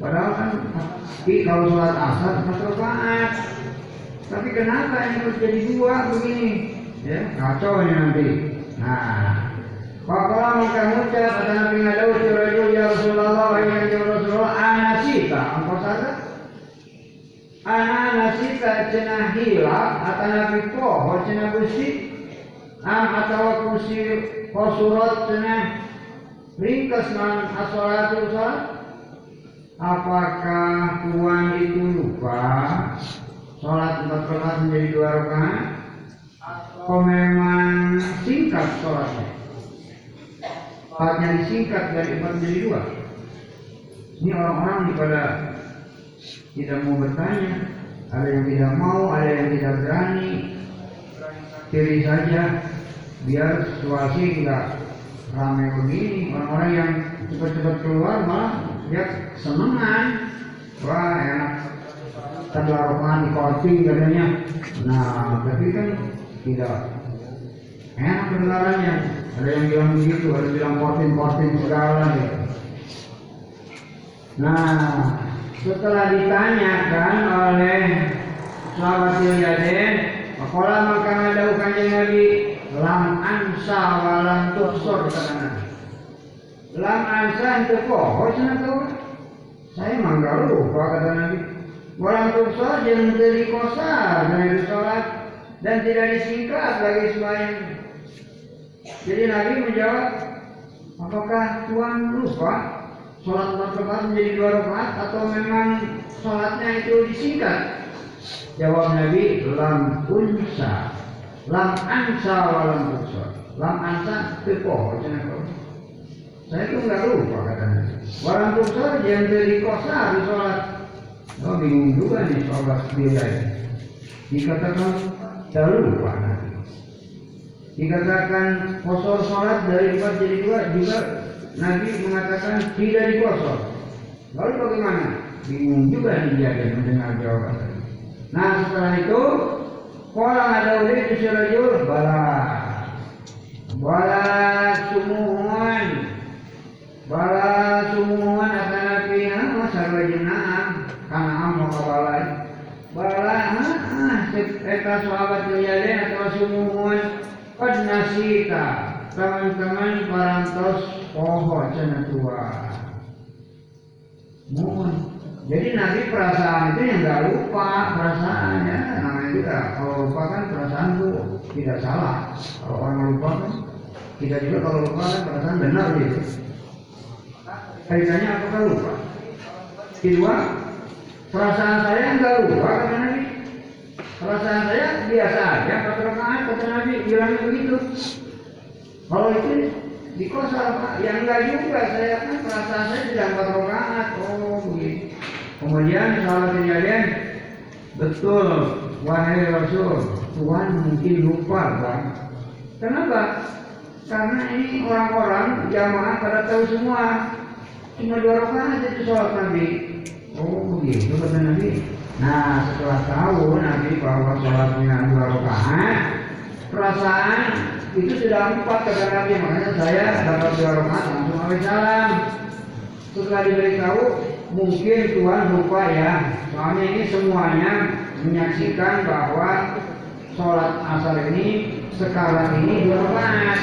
Padahal kan tapi kalau sholat asar empat rakaat. Tapi kenapa ini harus jadi dua begini? Ya, kacau ini nanti. Nah, Pakola maka ngucap kata Nabi ngadau si rajul ya Rasulullah wa ya Rasulullah anasita engkau sadar Ana nasita cenah hilap atau Nabi poho cenah besi am atau kursi kosurat cenah ringkas man asolatul Apakah Tuhan itu lupa sholat empat rakaat menjadi dua rakaat? Atau memang singkat sholatnya? Sholatnya disingkat dari empat menjadi dua. Ini orang-orang pada tidak mau bertanya, ada yang tidak mau, ada yang tidak berani. Pilih saja, biar situasi enggak ramai begini. Orang-orang yang cepat-cepat keluar malah dia senengan wah enak. Terlarukan coaching katanya. Nah tapi kan tidak enak kedengarannya. Ada yang bilang begitu ada yang bilang coaching segala ya. Nah setelah ditanyakan oleh sahabat Yaden Makola maka ada kanjeng Nabi lam ansa walam tuksor kata Nabi. Lam ansa itu poho cenah kau saya mangga lupa kata Nabi. Walam tuksor yang dari kosa dari sholat dan tidak disingkat bagi sembahyang jadi Nabi menjawab apakah Tuhan lupa sholat empat rakaat menjadi dua rakaat atau memang sholatnya itu disingkat jawab Nabi lam unsa lam ansa walam tuksor lam ansa itu kau saya tuh nggak lupa katanya. Walang tuksor yang dari kosa di sholat. Oh bingung juga nih sholat dia ini. Dikatakan tak lupa nanti. Dikatakan kosor sholat dari empat jadi dua juga Nabi mengatakan tidak dikosor. Lalu bagaimana? Bingung juga nih dia mendengar jawaban. Nah setelah itu Kola ada ulit di rajul bala. Bala sumuhan. Bala sumuhan akan nabi nama sarwa karena amo kabalai bala. Eta sahabat liyaden atau sumuhan. Kad nasita. Teman-teman parantos poho cina tua. Mohon jadi Nabi perasaan itu yang nggak lupa perasaannya namanya juga kalau lupa kan perasaan itu tidak salah. Kalau orang lupa kan kita juga kalau lupa kan perasaan benar gitu kaitannya apakah lupa? Kedua perasaan saya nggak lupa kata Nabi. Perasaan saya biasa aja kata rakaat kata Nabi bilangnya begitu. Kalau itu di kosar pak yang enggak juga saya kan perasaan saya tidak empat rakaat oh begitu kemudian sahabat kejadian betul wahai Rasul. Tuhan mungkin lupa bang kenapa? Karena ini orang-orang jamaah pada tahu semua. Cuma dua rakaat itu sholat Nabi. Oh begitu kata Nabi. Nah setelah tahu Nabi bahwa sholatnya dua rakaat perasaan itu sudah empat kata Nabi. Makanya saya dapat dua rakaat langsung awal salam setelah diberitahu mungkin Tuhan lupa ya. Soalnya ini semuanya menyaksikan bahwa sholat asar ini sekarang ini rakaat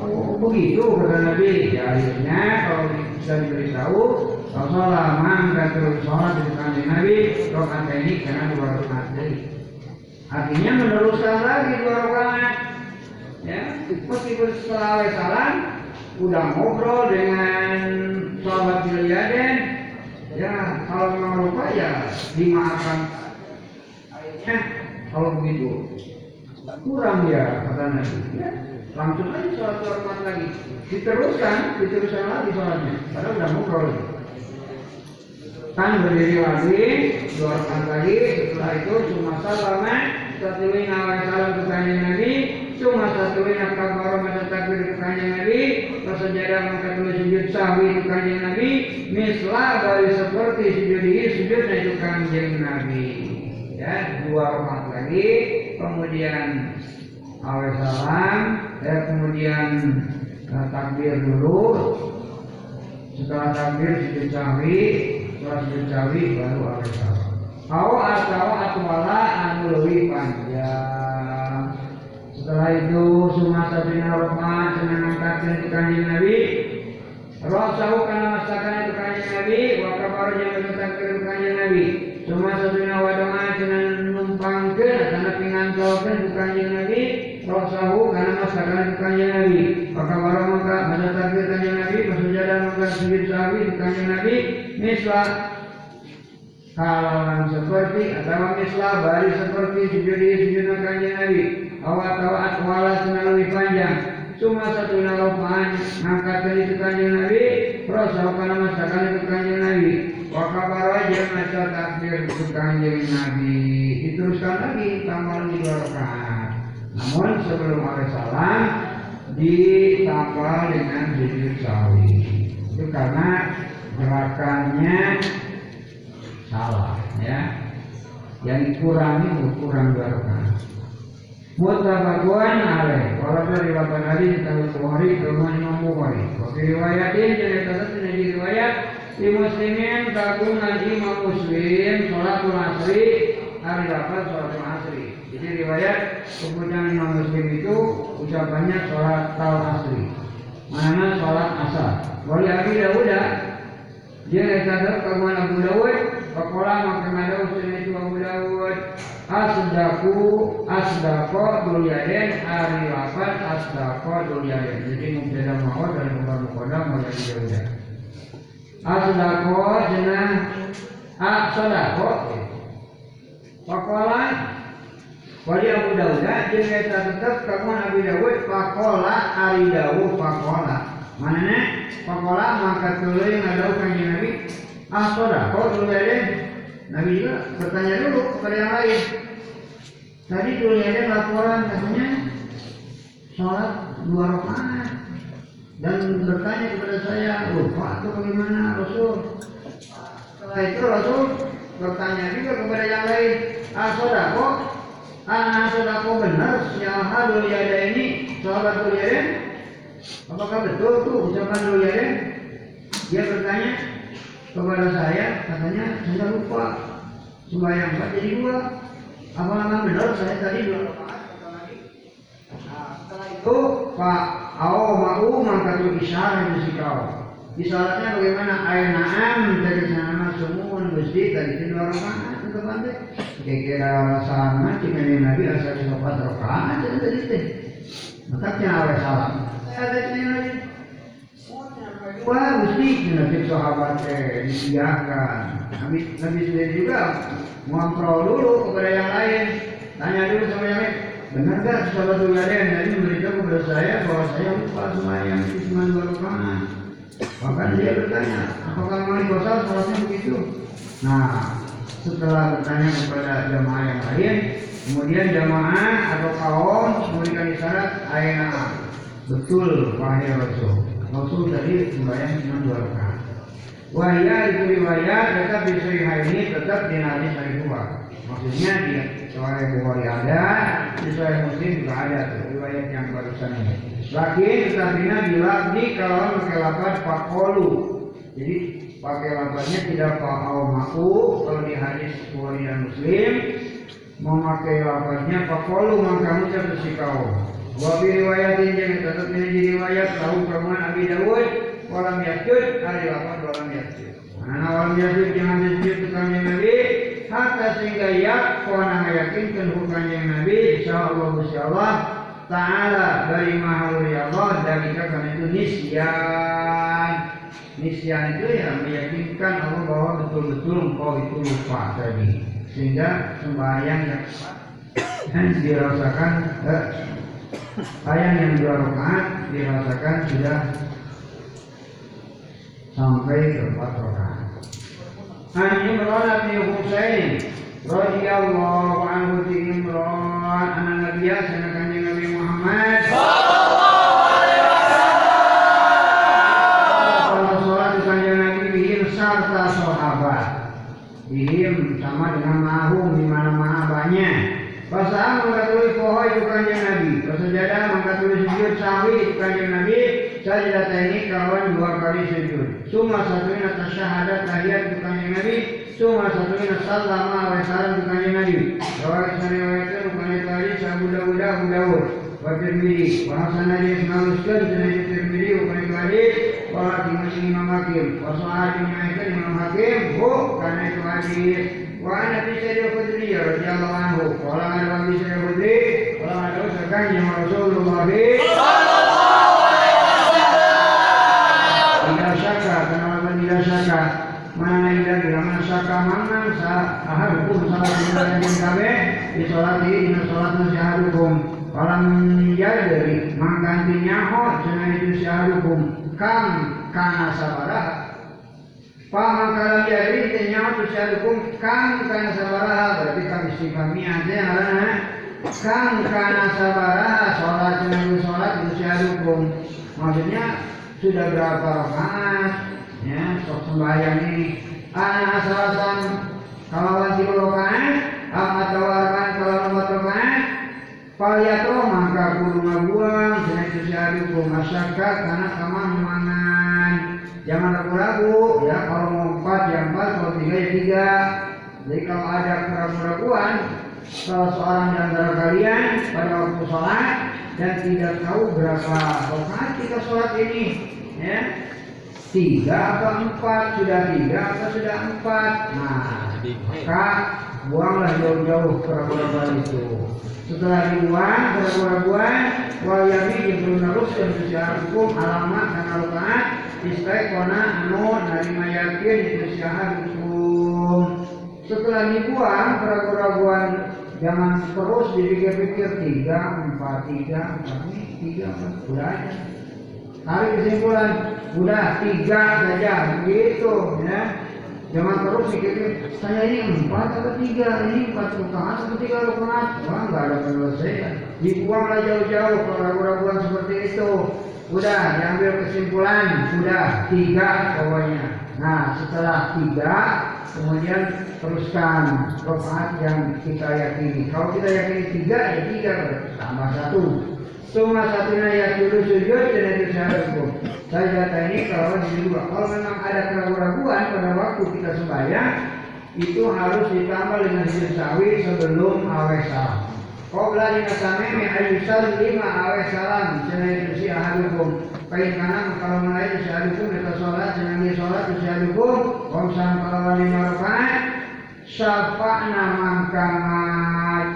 oh begitu kata Nabi. Ya akhirnya kalau bisa diberitahu Rasulullah mangkat terus sholat di kanjeng Nabi. Rakaat ini karena dua rakaat artinya meneruskan lagi dua rakaat ya meskipun setelah salam udah ngobrol dengan sahabat Biliaden ya kalau memang lupa ya dimaafkan. Akhirnya kalau begitu kurang ya kata Nabi. Ya langsung aja sholat rakaat lagi. Diteruskan diteruskan lagi sholatnya. Padahal udah ngobrol kan berdiri lagi dua lagi. Setelah itu cuma salama satuin awal salam ke kanjeng Nabi cuma satuin akal baru masa takbir kanjeng Nabi maka tulis sujud sahwi kanjeng Nabi mislah dari seperti sujud ini sujudnya itu kanjeng Nabi ya dua rakaat lagi kemudian awal salam ya kemudian uh, takbir dulu setelah takbir sujud sahwi setelah sujud sahwi baru awal salam atau atwala anu lebih panjang. Setelah itu sumasa bina rokma senang angkat ngangkatkan itu Nabi Rasahu karena masakan itu kanjeng Nabi wa kabar yang menentangkan itu Nabi cuma satunya wadonga dengan numpangkan karena pingantalkan itu kanjeng Nabi Rasahu karena masakan itu kanjeng Nabi. Wa kabar maka menentangkan kanjeng Nabi bersejadah maka sujud sahabi itu Nabi misla. Kalau seperti atau mislah bari seperti sujud sujud kanjeng Nabi awat awat wala senang lebih panjang. Cuma satu nalofan ngangkat dari kanjeng Nabi prosau karena masakan itu kanjeng Nabi. Wakabar aja masa takbir itu Nabi. Diteruskan lagi tambah di dua rakaat. Namun sebelum ada salam ditambah dengan sujud sawi itu karena gerakannya salah ya. Yang dikurangi kurang dua rakaat mutabakun alaih dari lapan hari di tahun Bukhari kemudian Imam Bukhari. Kopi riwayatin jadi tetap jadi riwayat di muslimin kagungan Imam Muslim sholat asri hari dapat sholat asri. Jadi riwayat kemudian Imam Muslim itu ucapannya sholat tahun asri mana sholat asar? Wali Abi Dawud kata kagungan Abu Dawud? Pakola maka ada usul itu Abu Dawud. Asdaku Asdako Dulyaden Hari lapan Asdako Dulyaden Jadi mubtada mawar dan muka mukoda mulai jauh Asdako jenah Asdako Pakola Wali Abu Dawud. Jadi tetap kagungan Abu Dawud? Pakola Ari Dawud Pakola Mana Pakola maka tulis yang ada kanji Nabi Asoda, kok dulu ada Nabi juga bertanya dulu kepada yang lain. Tadi dulu laporan katanya sholat dua rakaat dan bertanya kepada saya, lupa itu bagaimana Rasul? Setelah itu Rasul bertanya juga kepada yang lain, Asoda, kok anak Asoda kok benar yang dulu ada ini sholat dulu? Apakah betul tuh ucapan ada? Dia bertanya, kepada saya katanya saya lupa sembahyang empat jadi dua apa nama benar saya tadi dua rakaat nah, setelah itu Pak Awo mau mangkat isyarat di sikau isyaratnya bagaimana? Ayat naam dari sana semua mesti tadi itu dua rakaat itu bante kira-kira sama jika nabi asal empat rakaat jadi teh. Maka awal salam ada nabi Wah, mesti Nabi sahabat teh disediakan. Nabi, Nabi sendiri juga mengontrol dulu kepada yang lain. Tanya dulu sama yang lain. Benar gak sahabat yang tadi memberitahu kepada saya bahwa saya lupa semua yang cuma dua rakaat. Bahkan dia bertanya, apakah di kota sholatnya begitu? Nah, setelah bertanya kepada jamaah yang lain, kemudian jamaah atau kaum memberikan isyarat ayat betul wahai Rasul. Rasul tadi membayang cuma dua rakaat. Wahya itu riwayat tetap di ini tetap di hadis Sahih Bukhari. Maksudnya di Sahih Bukhari ada, di Sahih Muslim juga ada tuh riwayat yang barusan ini. Lakin tetapinya dilabdi kalau pakai lapat pakolu. Jadi pakai lapatnya tidak pakau maku kalau di hadis Bukhari dan Muslim memakai lapatnya pakolu maka ucap sikau. Wabi riwayatin yang tetap menjadi riwayat tahu kaman Abi Dawud walam yasjud hari lapan walam yasjud. Mana walam yasjud jangan disujud tukang yang Nabi hatta sehingga ya kona yakinkan hukum yang Nabi insyaallah insyaallah taala dari maha ya Allah dari karena itu nisyan nisyan itu ya meyakinkan Allah bahwa betul-betul engkau itu lupa tadi sehingga sembahyang yang dirasakan eh, Ayat yang dua rakaat dirasakan sudah sampai ke empat rakaat. An Imran bin Husain radhiyallahu anhu di Imran anak Nabi sanakan Muhammad kanjeng Nabi bihim sarta sahabat Bihim sama dengan mahum di mana maha banyak Pasal mengkatuli poho itu kanjeng Nabi. Bersejadah mengkatuli sujud sahwi kanjeng Nabi. Sajadah ini kawan dua kali sujud. Cuma satunya atas syahadat tahiyat itu kanjeng Nabi. Cuma satunya sallama wa salam itu kanjeng Nabi. Rawat sana riwayatnya bukan itu hadis Abu Dawud Abu Dawud. Tirmidzi wa hasanah di Muslim dan Tirmidzi wa Ibnu Hadis wa Tirmidzi Imam Hakim wa Sahih Imam Imam Hakim bu karena itu hadis ana fi sayyid Khudri radhiyallahu anhu wa la ana fi sayyid Khudri wa la ana sekan yang Rasulullah tidak syaka kenapa tidak syaka mana bila mana syaka mana sa ahad hukum salah benar yang kabe di sholat di cina itu hukum. Kam kana sabaraha Paham kalau jadi intinya itu syahat hukum kam kana sabaraha berarti kami istifami aja karena kam kana sabaraha sholat cina itu sholat itu syahat hukum. Maksudnya sudah berapa rakaat ya sok sembahyang ini. Anak asalasan kalau wajib rakaat atau rakaat kalau empat rakaat Paliato maka kudu ngabuang Jenis sosial hukum. Masyarakat Karena kamar mangan Jangan ragu-ragu Ya kalau mau empat ya empat Kalau tiga ya tiga. Jadi kalau ada keraguan Salah seorang di antara kalian Pada waktu sholat Dan tidak tahu berapa rakaat kita sholat ini Ya. Tiga atau empat? Sudah tiga atau sudah empat? Nah Maka buanglah jauh-jauh keraguan itu. Setelah dibuang, keraguan wal yami yang teruskan secara hukum alamat dan alukat istai kona anu narima yakin itu secara hukum setelah dibuang keraguan jangan terus dipikir-pikir tiga empat tiga empat tiga empat udah aja tarik kesimpulan udah tiga saja begitu ya Jangan terus mikirin, saya ini empat atau tiga, ini empat rakaat atau tiga rakaat. Wah, nggak ada penyelesaian. Dibuanglah jauh-jauh kalau ragu-raguan seperti itu. Udah, diambil kesimpulan, sudah tiga pokoknya. Nah, setelah tiga, kemudian teruskan rakaat yang kita yakini. Kalau kita yakini tiga, ya tiga, tambah satu. Cuma satunya ya dulu sujud dan itu syarat hukum. Saya kata ini kalau di dua. Kalau memang ada keraguan-raguan pada waktu kita sembahyang, itu harus ditambah dengan sujud sawi sebelum salam. Qobla di nasame mi ayusal lima awal salam. Itu si ahadukum. Kain kanan kalau mulai itu si ahadukum itu sholat, cina dia sholat itu si ahadukum. Komsan kalau lima rakaat, syafa'na mangkamat.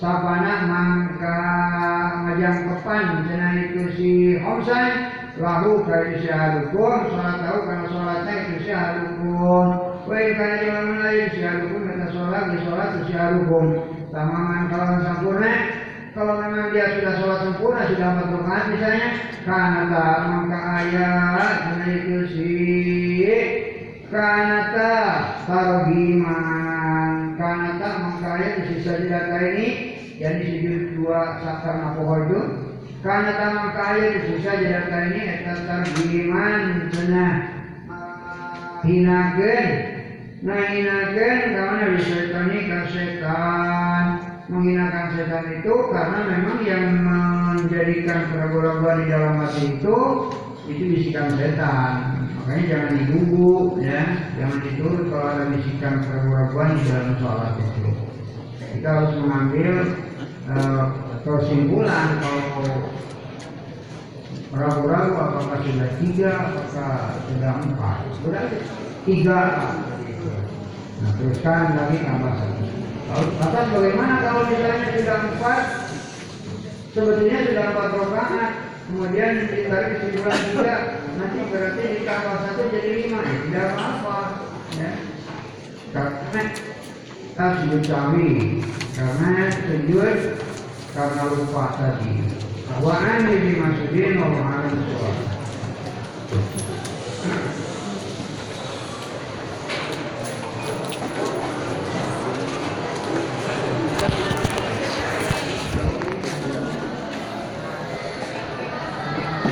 Sapana mangka ngajang kepan cina itu si Homsan lahu kaya syahadukum sholat tahu karena sholatnya itu syahadukum Wai karena jalan lain syahadukum kata sholat di sholat itu syahadukum tamaman kalau sempurna kalau memang dia sudah sholat sempurna sudah empat rakaat misalnya karena tak maka ayat itu si karena tak tarogiman karena tak maka ayat di sisa data ini yang sujud dua sakar napohojun karena tamak kaya susah jadi ini eta targiman cenah hinakeun hinakeun karena disetani ka setan. Menghinakan setan itu karena memang yang menjadikan keraguan-keraguan di dalam hati itu itu bisikan setan. Makanya jangan digunggu ya. Jangan diturut kalau ada bisikan keraguan-keraguan di dalam sholat itu. Kita harus mengambil uh, kalau ragu-ragu apakah sudah tiga apakah sudah empat. Sudah tiga nah teruskan lagi tambah satu atas bagaimana kalau misalnya sudah empat sebetulnya sudah empat rakaat kemudian ditarik kesimpulan tiga nanti berarti ditambah satu jadi lima ya tidak apa-apa ya karena sujud kami karena sujud karena lupa tadi. Wa ani bi masjidin wa ma'al sholat.